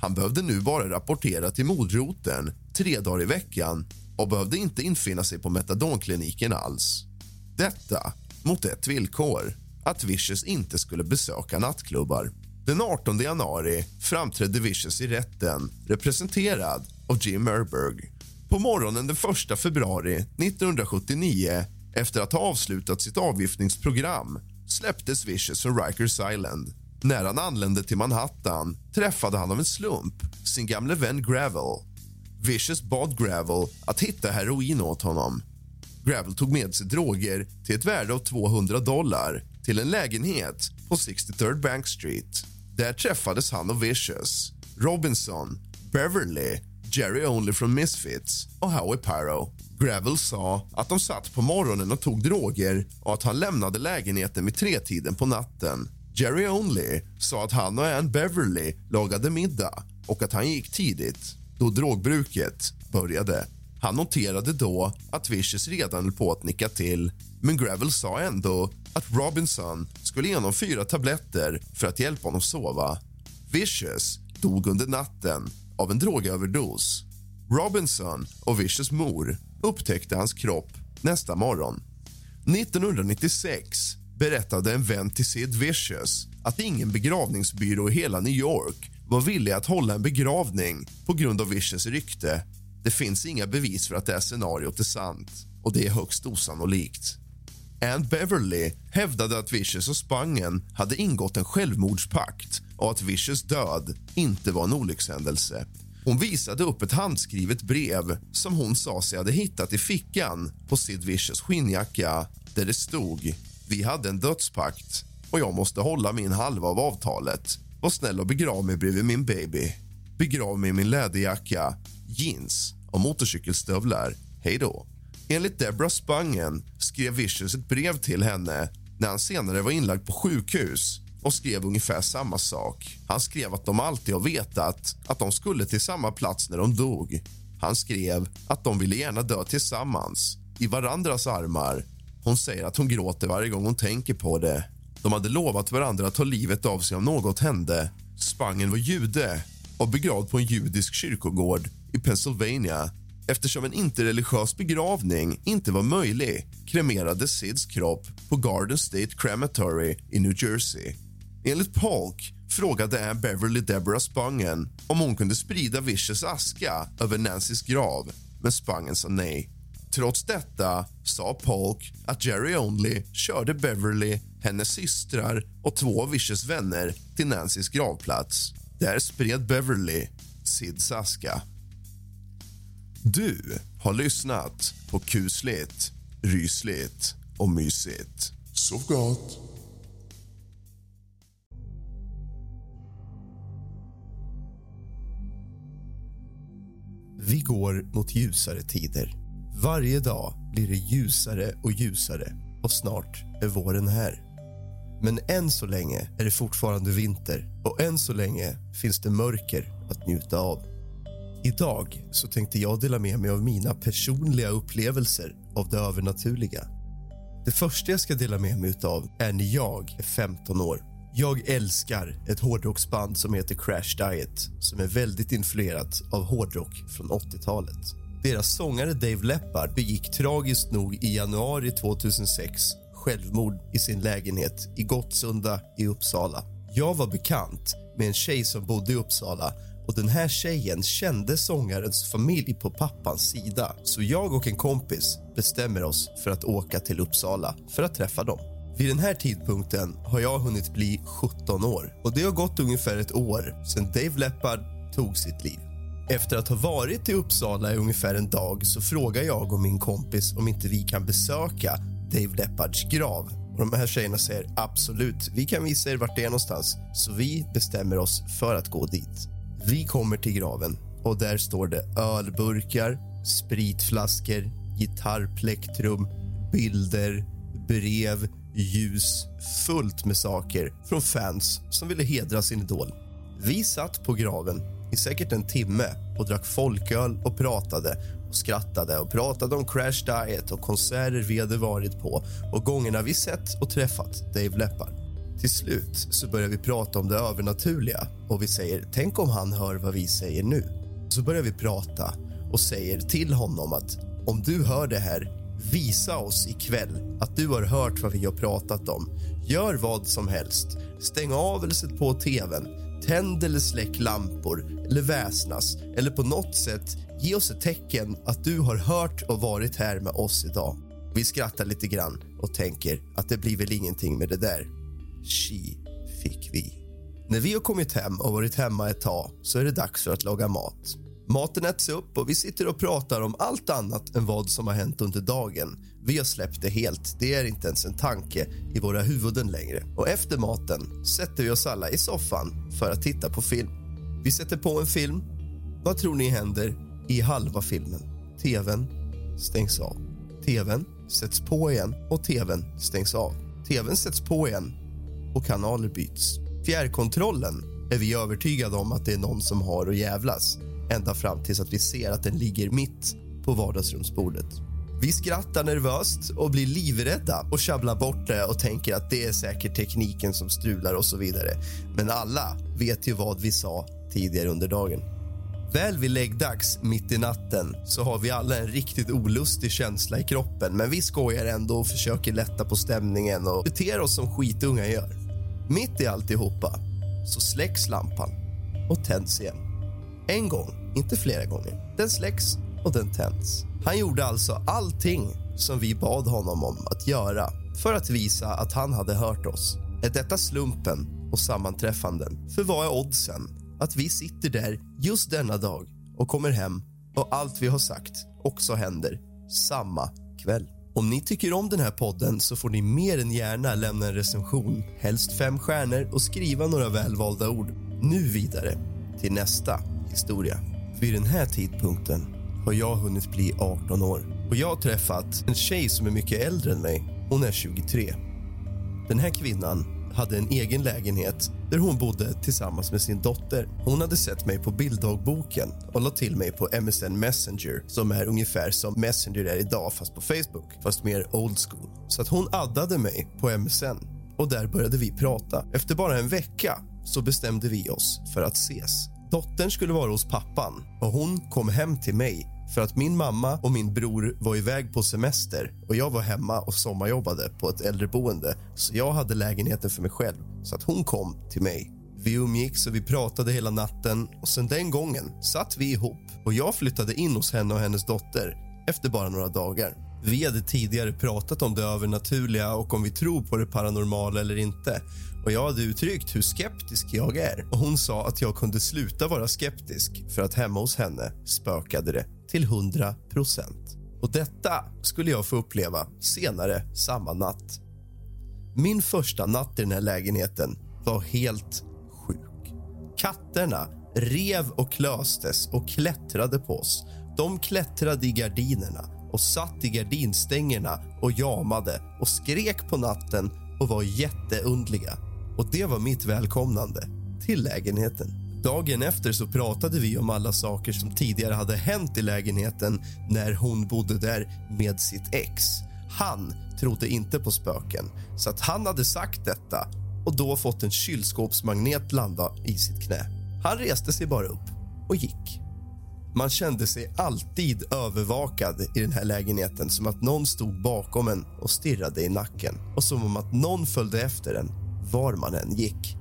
Han behövde nu bara rapportera till mordroten tre dagar i veckan och behövde inte infinna sig på metadonkliniken alls. Detta mot ett villkor, att Vicious inte skulle besöka nattklubbar. Den 18 januari framträdde Vicious i rätten representerad av Jim Merberg. På morgonen den 1 februari 1979 efter att ha avslutat sitt avgiftningsprogram släpptes Vicious från Rikers Island. När han anlände till Manhattan träffade han av en slump sin gamle vän Gravel. Vicious bad Gravel att hitta heroin åt honom. Gravel tog med sig droger till ett värde av 200 dollar till en lägenhet på 63rd Bank Street. Där träffades han och Vicious, Robinson, Beverly, Jerry Only från Misfits och Howie Pyro. Gravel sa att de satt på morgonen och tog droger och att han lämnade lägenheten vid tretiden på natten. Jerry Only sa att han och Ann Beverly lagade middag och att han gick tidigt, då drogbruket började. Han noterade då att Vicious redan höll på att nicka till men Gravel sa ändå att Robinson skulle ge honom fyra tabletter för att hjälpa honom sova. Vicious dog under natten av en drogöverdos. Robinson och Vicious mor upptäckte hans kropp nästa morgon. 1996 berättade en vän till Sid Vicious att ingen begravningsbyrå i hela New York var villig att hålla en begravning på grund av Vicious rykte. Det finns inga bevis för att det här scenariot är sant och det är högst osannolikt. Ann Beverly hävdade att Vicious och Spangen hade ingått en självmordspakt och att Vicious död inte var en olyckshändelse. Hon visade upp ett handskrivet brev som hon sa sig hade hittat i fickan på Sid Vicious skinnjacka där det stod vi hade en dödspakt och jag måste hålla min halva av avtalet. Var snäll och begrav mig bredvid min baby. Begrav mig i min läderjacka, jeans och motorcykelstövlar. Hej då. Enligt Deborah Spangen skrev Vicious ett brev till henne när han senare var inlagd på sjukhus och skrev ungefär samma sak. Han skrev att de alltid har vetat att de skulle till samma plats när de dog. Han skrev att de ville gärna dö tillsammans, i varandras armar. Hon säger att hon gråter varje gång hon tänker på det. De hade lovat varandra att ta livet av sig om något hände. Spangen var jude och begravd på en judisk kyrkogård i Pennsylvania. Eftersom en interreligiös begravning inte var möjlig kremerades Sids kropp på Garden State Crematory i New Jersey. Enligt Polk frågade Ann Beverly Deborah Spangen om hon kunde sprida Vicious aska över Nancys grav, men Spangen sa nej. Trots detta sa Polk att Jerry Only körde Beverly, hennes systrar och två av Vicious vänner till Nancys gravplats. Där spred Beverly Sids aska. Du har lyssnat på kusligt, rysligt och mysigt. Sov gott. Vi går mot ljusare tider. Varje dag blir det ljusare och ljusare och snart är våren här. Men än så länge är det fortfarande vinter och än så länge finns det mörker att njuta av. Idag så tänkte jag dela med mig av mina personliga upplevelser av det övernaturliga. Det första jag ska dela med mig av är när jag är 15 år. Jag älskar ett hårdrocksband som heter Crash Diet som är väldigt influerat av hårdrock från 80-talet. Deras sångare Dave Leppard begick tragiskt nog i januari 2006 självmord i sin lägenhet i Gottsunda i Uppsala. Jag var bekant med en tjej som bodde i Uppsala och den här tjejen kände sångarens familj på pappans sida. Så jag och en kompis bestämmer oss för att åka till Uppsala för att träffa dem. Vid den här tidpunkten har jag hunnit bli 17 år och det har gått ungefär ett år sedan Dave Leppard tog sitt liv. Efter att ha varit i Uppsala i ungefär en dag så frågar jag och min kompis om inte vi kan besöka Dave Leppards grav. Och de här tjejerna säger absolut, vi kan visa er vart det är någonstans. Så vi bestämmer oss för att gå dit. Vi kommer till graven och där står det ölburkar, spritflaskor, gitarrplektrum, bilder, brev, ljus, fullt med saker från fans som ville hedra sin idol. Vi satt på graven i säkert en timme och drack folköl och pratade och skrattade och pratade om Crash Diet och konserter vi hade varit på och gångerna vi sett och träffat Dave Leppard. Till slut så börjar vi prata om det övernaturliga och vi säger tänk om han hör vad vi säger nu. Så börjar vi prata och säger till honom att om du hör det här, visa oss ikväll att du har hört vad vi har pratat om. Gör vad som helst. Stäng av eller sätt på tvn. Tänd eller släck lampor eller väsnas eller på något sätt ge oss ett tecken att du har hört och varit här med oss idag. Vi skrattar lite grann och tänker att det blir väl ingenting med det där. Tji fick vi. När vi har kommit hem och varit hemma ett tag så är det dags för att laga mat. Maten äts upp och vi sitter och pratar om allt annat än vad som har hänt under dagen. Vi har släppt det helt. Det är inte ens en tanke i våra huvuden längre. Och efter maten sätter vi oss alla i soffan för att titta på film. Vi sätter på en film. Vad tror ni händer i halva filmen? Tvn stängs av. Tvn sätts på igen och tvn stängs av. Tvn sätts på igen och kanaler byts. Fjärrkontrollen är vi övertygade om att det är någon som har att jävlas ända fram tills att vi ser att den ligger mitt på vardagsrumsbordet. Vi skrattar nervöst och blir livrädda och tjabblar bort det och tänker att det är säkert tekniken som strular och så vidare. Men alla vet ju vad vi sa tidigare under dagen. Väl vid läggdags, mitt i natten, så har vi alla en riktigt olustig känsla i kroppen men vi skojar ändå och försöker lätta på stämningen och beter oss som skitunga gör. Mitt i alltihopa så släcks lampan och tänds igen. En gång, inte flera gånger. Den släcks och den tänds. Han gjorde alltså allting som vi bad honom om att göra för att visa att han hade hört oss. Är detta slumpen och sammanträffanden? För vad är oddsen att vi sitter där just denna dag och kommer hem och allt vi har sagt också händer samma kväll? Om ni tycker om den här podden så får ni mer än gärna lämna en recension, helst fem stjärnor och skriva några välvalda ord. Nu vidare till nästa historia. Vid den här tidpunkten har jag hunnit bli 18 år och jag har träffat en tjej som är mycket äldre än mig. Hon är 23. Den här kvinnan hade en egen lägenhet där hon bodde tillsammans med sin dotter. Hon hade sett mig på bilddagboken och la till mig på MSN Messenger som är ungefär som Messenger är idag, fast på Facebook, fast mer old school. Så att hon addade mig på MSN och där började vi prata. Efter bara en vecka så bestämde vi oss för att ses. Dottern skulle vara hos pappan och hon kom hem till mig för att min mamma och min bror var iväg på semester och jag var hemma och sommarjobbade på ett äldreboende så jag hade lägenheten för mig själv, så att hon kom till mig. Vi umgicks och vi pratade hela natten och sen den gången satt vi ihop och jag flyttade in hos henne och hennes dotter efter bara några dagar. Vi hade tidigare pratat om det övernaturliga och om vi tror på det paranormala eller inte. Och Jag hade uttryckt hur skeptisk jag är och hon sa att jag kunde sluta vara skeptisk för att hemma hos henne spökade det till 100 procent. Och detta skulle jag få uppleva senare samma natt. Min första natt i den här lägenheten var helt sjuk. Katterna rev och klöstes och klättrade på oss. De klättrade i gardinerna och satt i gardinstängerna och jamade och skrek på natten och var jätteundliga. Och det var mitt välkomnande till lägenheten. Dagen efter så pratade vi om alla saker som tidigare hade hänt i lägenheten när hon bodde där med sitt ex. Han trodde inte på spöken, så att han hade sagt detta och då fått en kylskåpsmagnet landa i sitt knä. Han reste sig bara upp och gick. Man kände sig alltid övervakad i den här lägenheten som att någon stod bakom en och stirrade i nacken och som om att någon följde efter en var man än gick.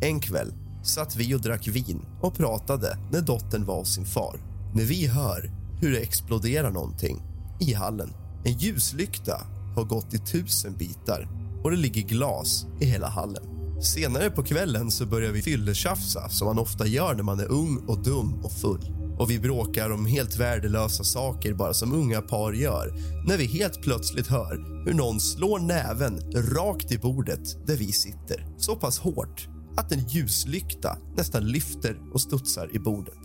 En kväll satt vi och drack vin och pratade när dottern var hos sin far. När vi hör hur det exploderar någonting i hallen. En ljuslykta har gått i tusen bitar och det ligger glas i hela hallen. Senare på kvällen så börjar vi fylletjafsa som man ofta gör när man är ung och dum och full. Och Vi bråkar om helt värdelösa saker bara som unga par gör när vi helt plötsligt hör hur någon slår näven rakt i bordet där vi sitter. Så pass hårt att en ljuslykta nästan lyfter och studsar i bordet.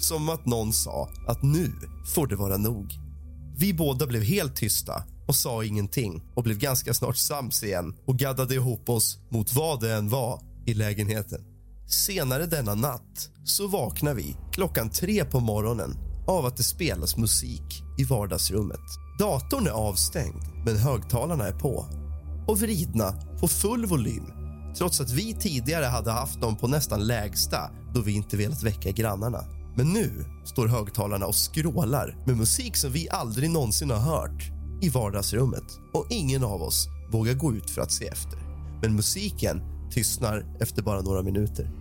Som att någon sa att nu får det vara nog. Vi båda blev helt tysta och sa ingenting och blev ganska snart sams igen och gaddade ihop oss mot vad det än var i lägenheten. Senare denna natt så vaknar vi klockan tre på morgonen av att det spelas musik i vardagsrummet. Datorn är avstängd, men högtalarna är på och vridna på full volym trots att vi tidigare hade haft dem på nästan lägsta då vi inte velat väcka grannarna. Men nu står högtalarna och skrålar med musik som vi aldrig någonsin har hört i vardagsrummet och ingen av oss vågar gå ut för att se efter. Men musiken tystnar efter bara några minuter.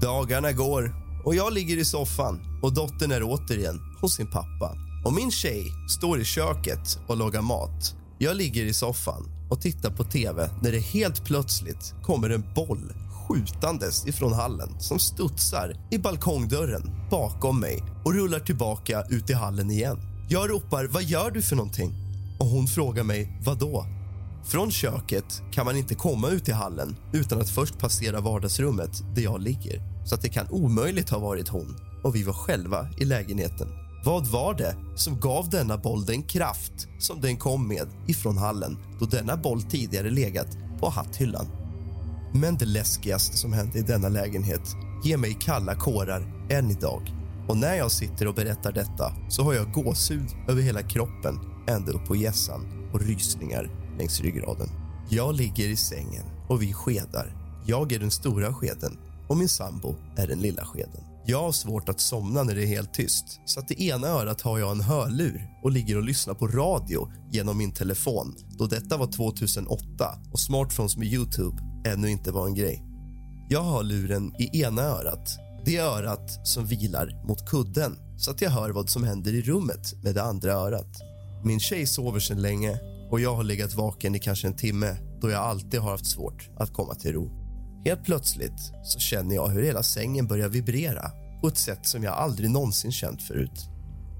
Dagarna går och jag ligger i soffan och dottern är återigen hos sin pappa. Och Min tjej står i köket och lagar mat. Jag ligger i soffan och tittar på tv när det helt plötsligt kommer en boll skjutandes ifrån hallen som studsar i balkongdörren bakom mig och rullar tillbaka ut i hallen igen. Jag ropar “Vad gör du för någonting?” och hon frågar mig “Vad då?” Från köket kan man inte komma ut i hallen utan att först passera vardagsrummet där jag ligger så att det kan omöjligt ha varit hon och vi var själva i lägenheten. Vad var det som gav denna boll den kraft som den kom med ifrån hallen då denna boll tidigare legat på hatthyllan? Men det läskigaste som hände i denna lägenhet ger mig kalla kårar än idag. Och när jag sitter och berättar detta så har jag gåshud över hela kroppen ända upp på gässan och rysningar längs ryggraden. Jag ligger i sängen och vi skedar. Jag är den stora skeden och min sambo är den lilla skeden. Jag har svårt att somna när det är helt tyst så att det ena örat har jag en hörlur och ligger och lyssnar på radio genom min telefon då detta var 2008 och smartphones med Youtube ännu inte var en grej. Jag har luren i ena örat, det örat som vilar mot kudden så att jag hör vad som händer i rummet med det andra örat. Min tjej sover sedan länge och jag har legat vaken i kanske en timme då jag alltid har haft svårt att komma till ro. Helt plötsligt så känner jag hur hela sängen börjar vibrera på ett sätt som jag aldrig någonsin känt förut.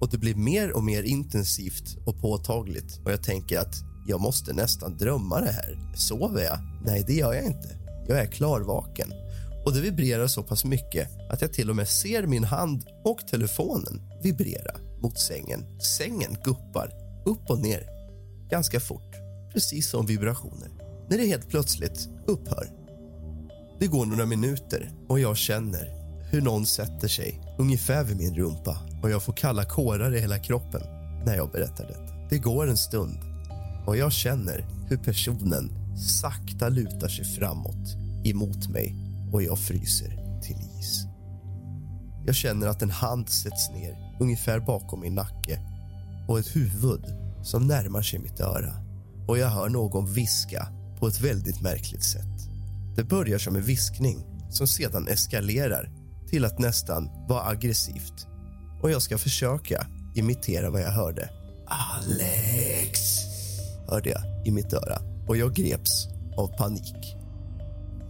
Och Det blir mer och mer intensivt och påtagligt och jag tänker att jag måste nästan drömma det här. Sover jag? Nej, det gör jag inte. Jag är klarvaken. Och det vibrerar så pass mycket att jag till och med ser min hand och telefonen vibrera mot sängen. Sängen guppar upp och ner ganska fort, precis som vibrationer. När det helt plötsligt upphör Det går några minuter och jag känner hur någon sätter sig ungefär vid min rumpa och jag får kalla kårar i hela kroppen när jag berättar detta. Det går en stund och jag känner hur personen sakta lutar sig framåt emot mig och jag fryser till is. Jag känner att en hand sätts ner ungefär bakom min nacke och ett huvud som närmar sig mitt öra och jag hör någon viska på ett väldigt märkligt sätt. Det börjar som en viskning som sedan eskalerar till att nästan vara aggressivt och jag ska försöka imitera vad jag hörde. Alex, hörde jag i mitt öra och jag greps av panik.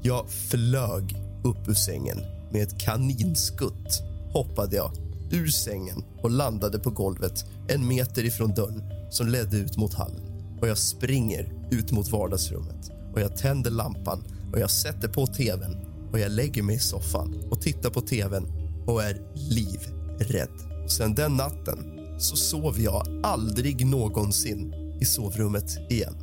Jag flög upp ur sängen med ett kaninskutt hoppade jag ur sängen och landade på golvet en meter ifrån dörren som ledde ut mot hallen. Och Jag springer ut mot vardagsrummet och jag tänder lampan och jag sätter på tvn och jag lägger mig i soffan och tittar på tvn och är livrädd. Och sen den natten så sov jag aldrig någonsin i sovrummet igen.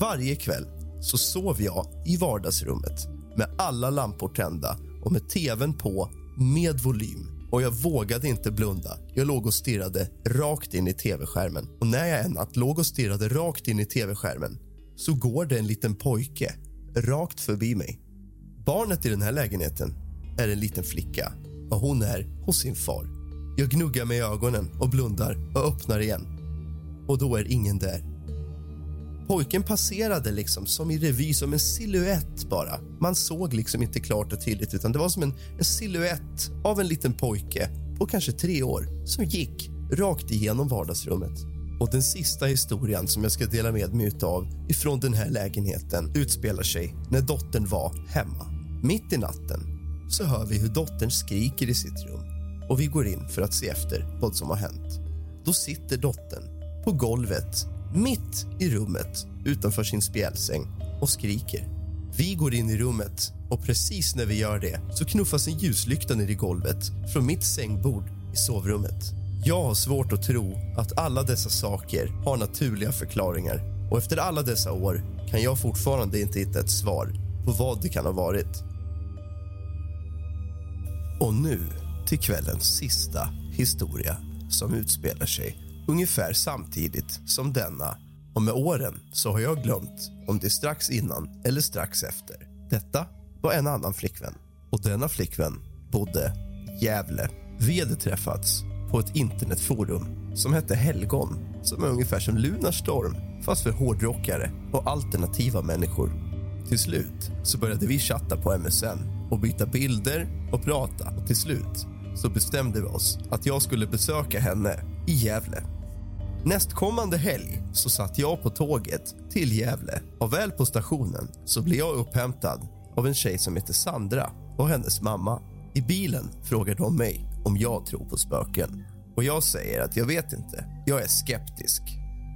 Varje kväll så sov jag i vardagsrummet med alla lampor tända och med tvn på med volym och jag vågade inte blunda. Jag låg och stirrade rakt in i tv-skärmen. Och när jag en natt låg och stirrade rakt in i tv-skärmen så går det en liten pojke rakt förbi mig. Barnet i den här lägenheten är en liten flicka och hon är hos sin far. Jag gnuggar mig i ögonen och blundar och öppnar igen. Och då är ingen där. Pojken passerade liksom som i revy, som en siluett bara. Man såg liksom inte klart och tydligt utan det var som en, en siluett av en liten pojke på kanske tre år som gick rakt igenom vardagsrummet. Och den sista historien som jag ska dela med mig av ifrån den här lägenheten utspelar sig när dottern var hemma. Mitt i natten så hör vi hur dottern skriker i sitt rum och vi går in för att se efter vad som har hänt. Då sitter dottern på golvet mitt i rummet utanför sin spjälsäng och skriker. Vi går in i rummet och precis när vi gör det så knuffas en ljuslykta ner i golvet från mitt sängbord i sovrummet. Jag har svårt att tro att alla dessa saker har naturliga förklaringar och efter alla dessa år kan jag fortfarande inte hitta ett svar på vad det kan ha varit. Och nu till kvällens sista historia som utspelar sig ungefär samtidigt som denna och med åren så har jag glömt om det är strax innan eller strax efter. Detta var en annan flickvän och denna flickvän bodde i Gävle. Vi hade träffats på ett internetforum som hette Helgon som är ungefär som Lunarstorm fast för hårdrockare och alternativa människor. Till slut så började vi chatta på MSN och byta bilder och prata och till slut så bestämde vi oss att jag skulle besöka henne i Gävle Nästkommande helg så satt jag på tåget till Gävle och väl på stationen så blev jag upphämtad av en tjej som heter Sandra och hennes mamma. I bilen frågar de mig om jag tror på spöken och jag säger att jag vet inte. Jag är skeptisk.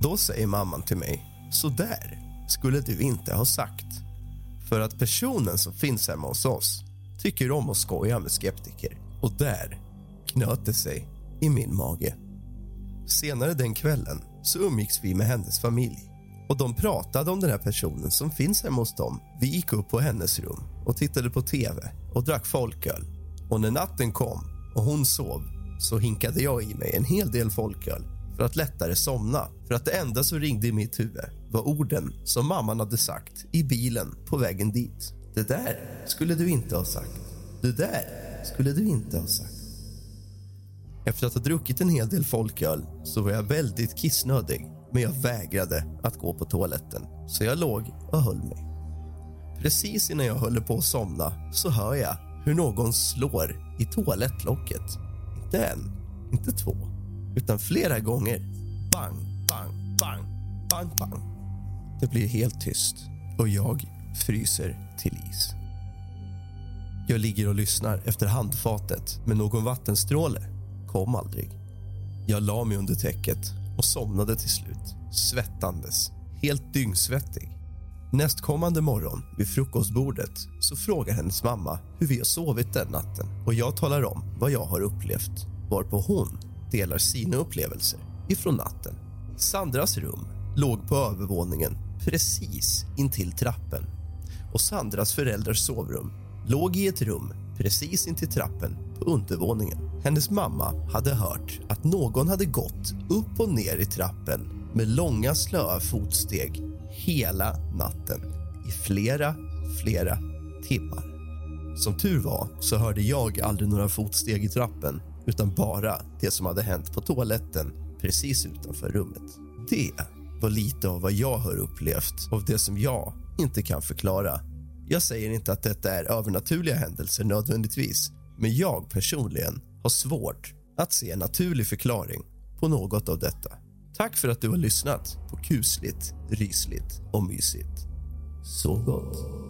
Då säger mamman till mig så där skulle du inte ha sagt. För att personen som finns hemma hos oss tycker om att skoja med skeptiker och där knöt det sig i min mage. Senare den kvällen så umgicks vi med hennes familj och de pratade om den här personen som finns hemma hos dem. Vi gick upp på hennes rum och tittade på tv och drack folköl. Och när natten kom och hon sov så hinkade jag i mig en hel del folköl för att lättare somna. För att det enda som ringde i mitt huvud var orden som mamman hade sagt i bilen på vägen dit. Det där skulle du inte ha sagt. Det där skulle du inte ha sagt. Efter att ha druckit en hel del folköl så var jag väldigt kissnödig men jag vägrade att gå på toaletten, så jag låg och höll mig. Precis innan jag höll på att somna så hör jag hur någon slår i toalettlocket. Inte en, inte två, utan flera gånger. Bang, bang, bang, bang, bang. Det blir helt tyst och jag fryser till is. Jag ligger och lyssnar efter handfatet med någon vattenstråle kom aldrig. Jag la mig under täcket och somnade till slut, svettandes, helt dyngsvettig. Nästkommande morgon vid frukostbordet så frågar hennes mamma hur vi har sovit den natten och jag talar om vad jag har upplevt varpå hon delar sina upplevelser ifrån natten. Sandras rum låg på övervåningen precis intill trappen och Sandras föräldrars sovrum låg i ett rum precis intill trappen på undervåningen. Hennes mamma hade hört att någon hade gått upp och ner i trappen med långa slöa fotsteg hela natten i flera, flera timmar. Som tur var så hörde jag aldrig några fotsteg i trappen utan bara det som hade hänt på toaletten precis utanför rummet. Det var lite av vad jag har upplevt av det som jag inte kan förklara. Jag säger inte att detta är övernaturliga händelser nödvändigtvis men jag personligen har svårt att se en naturlig förklaring på något av detta. Tack för att du har lyssnat på kusligt, rysligt och mysigt. Så gott.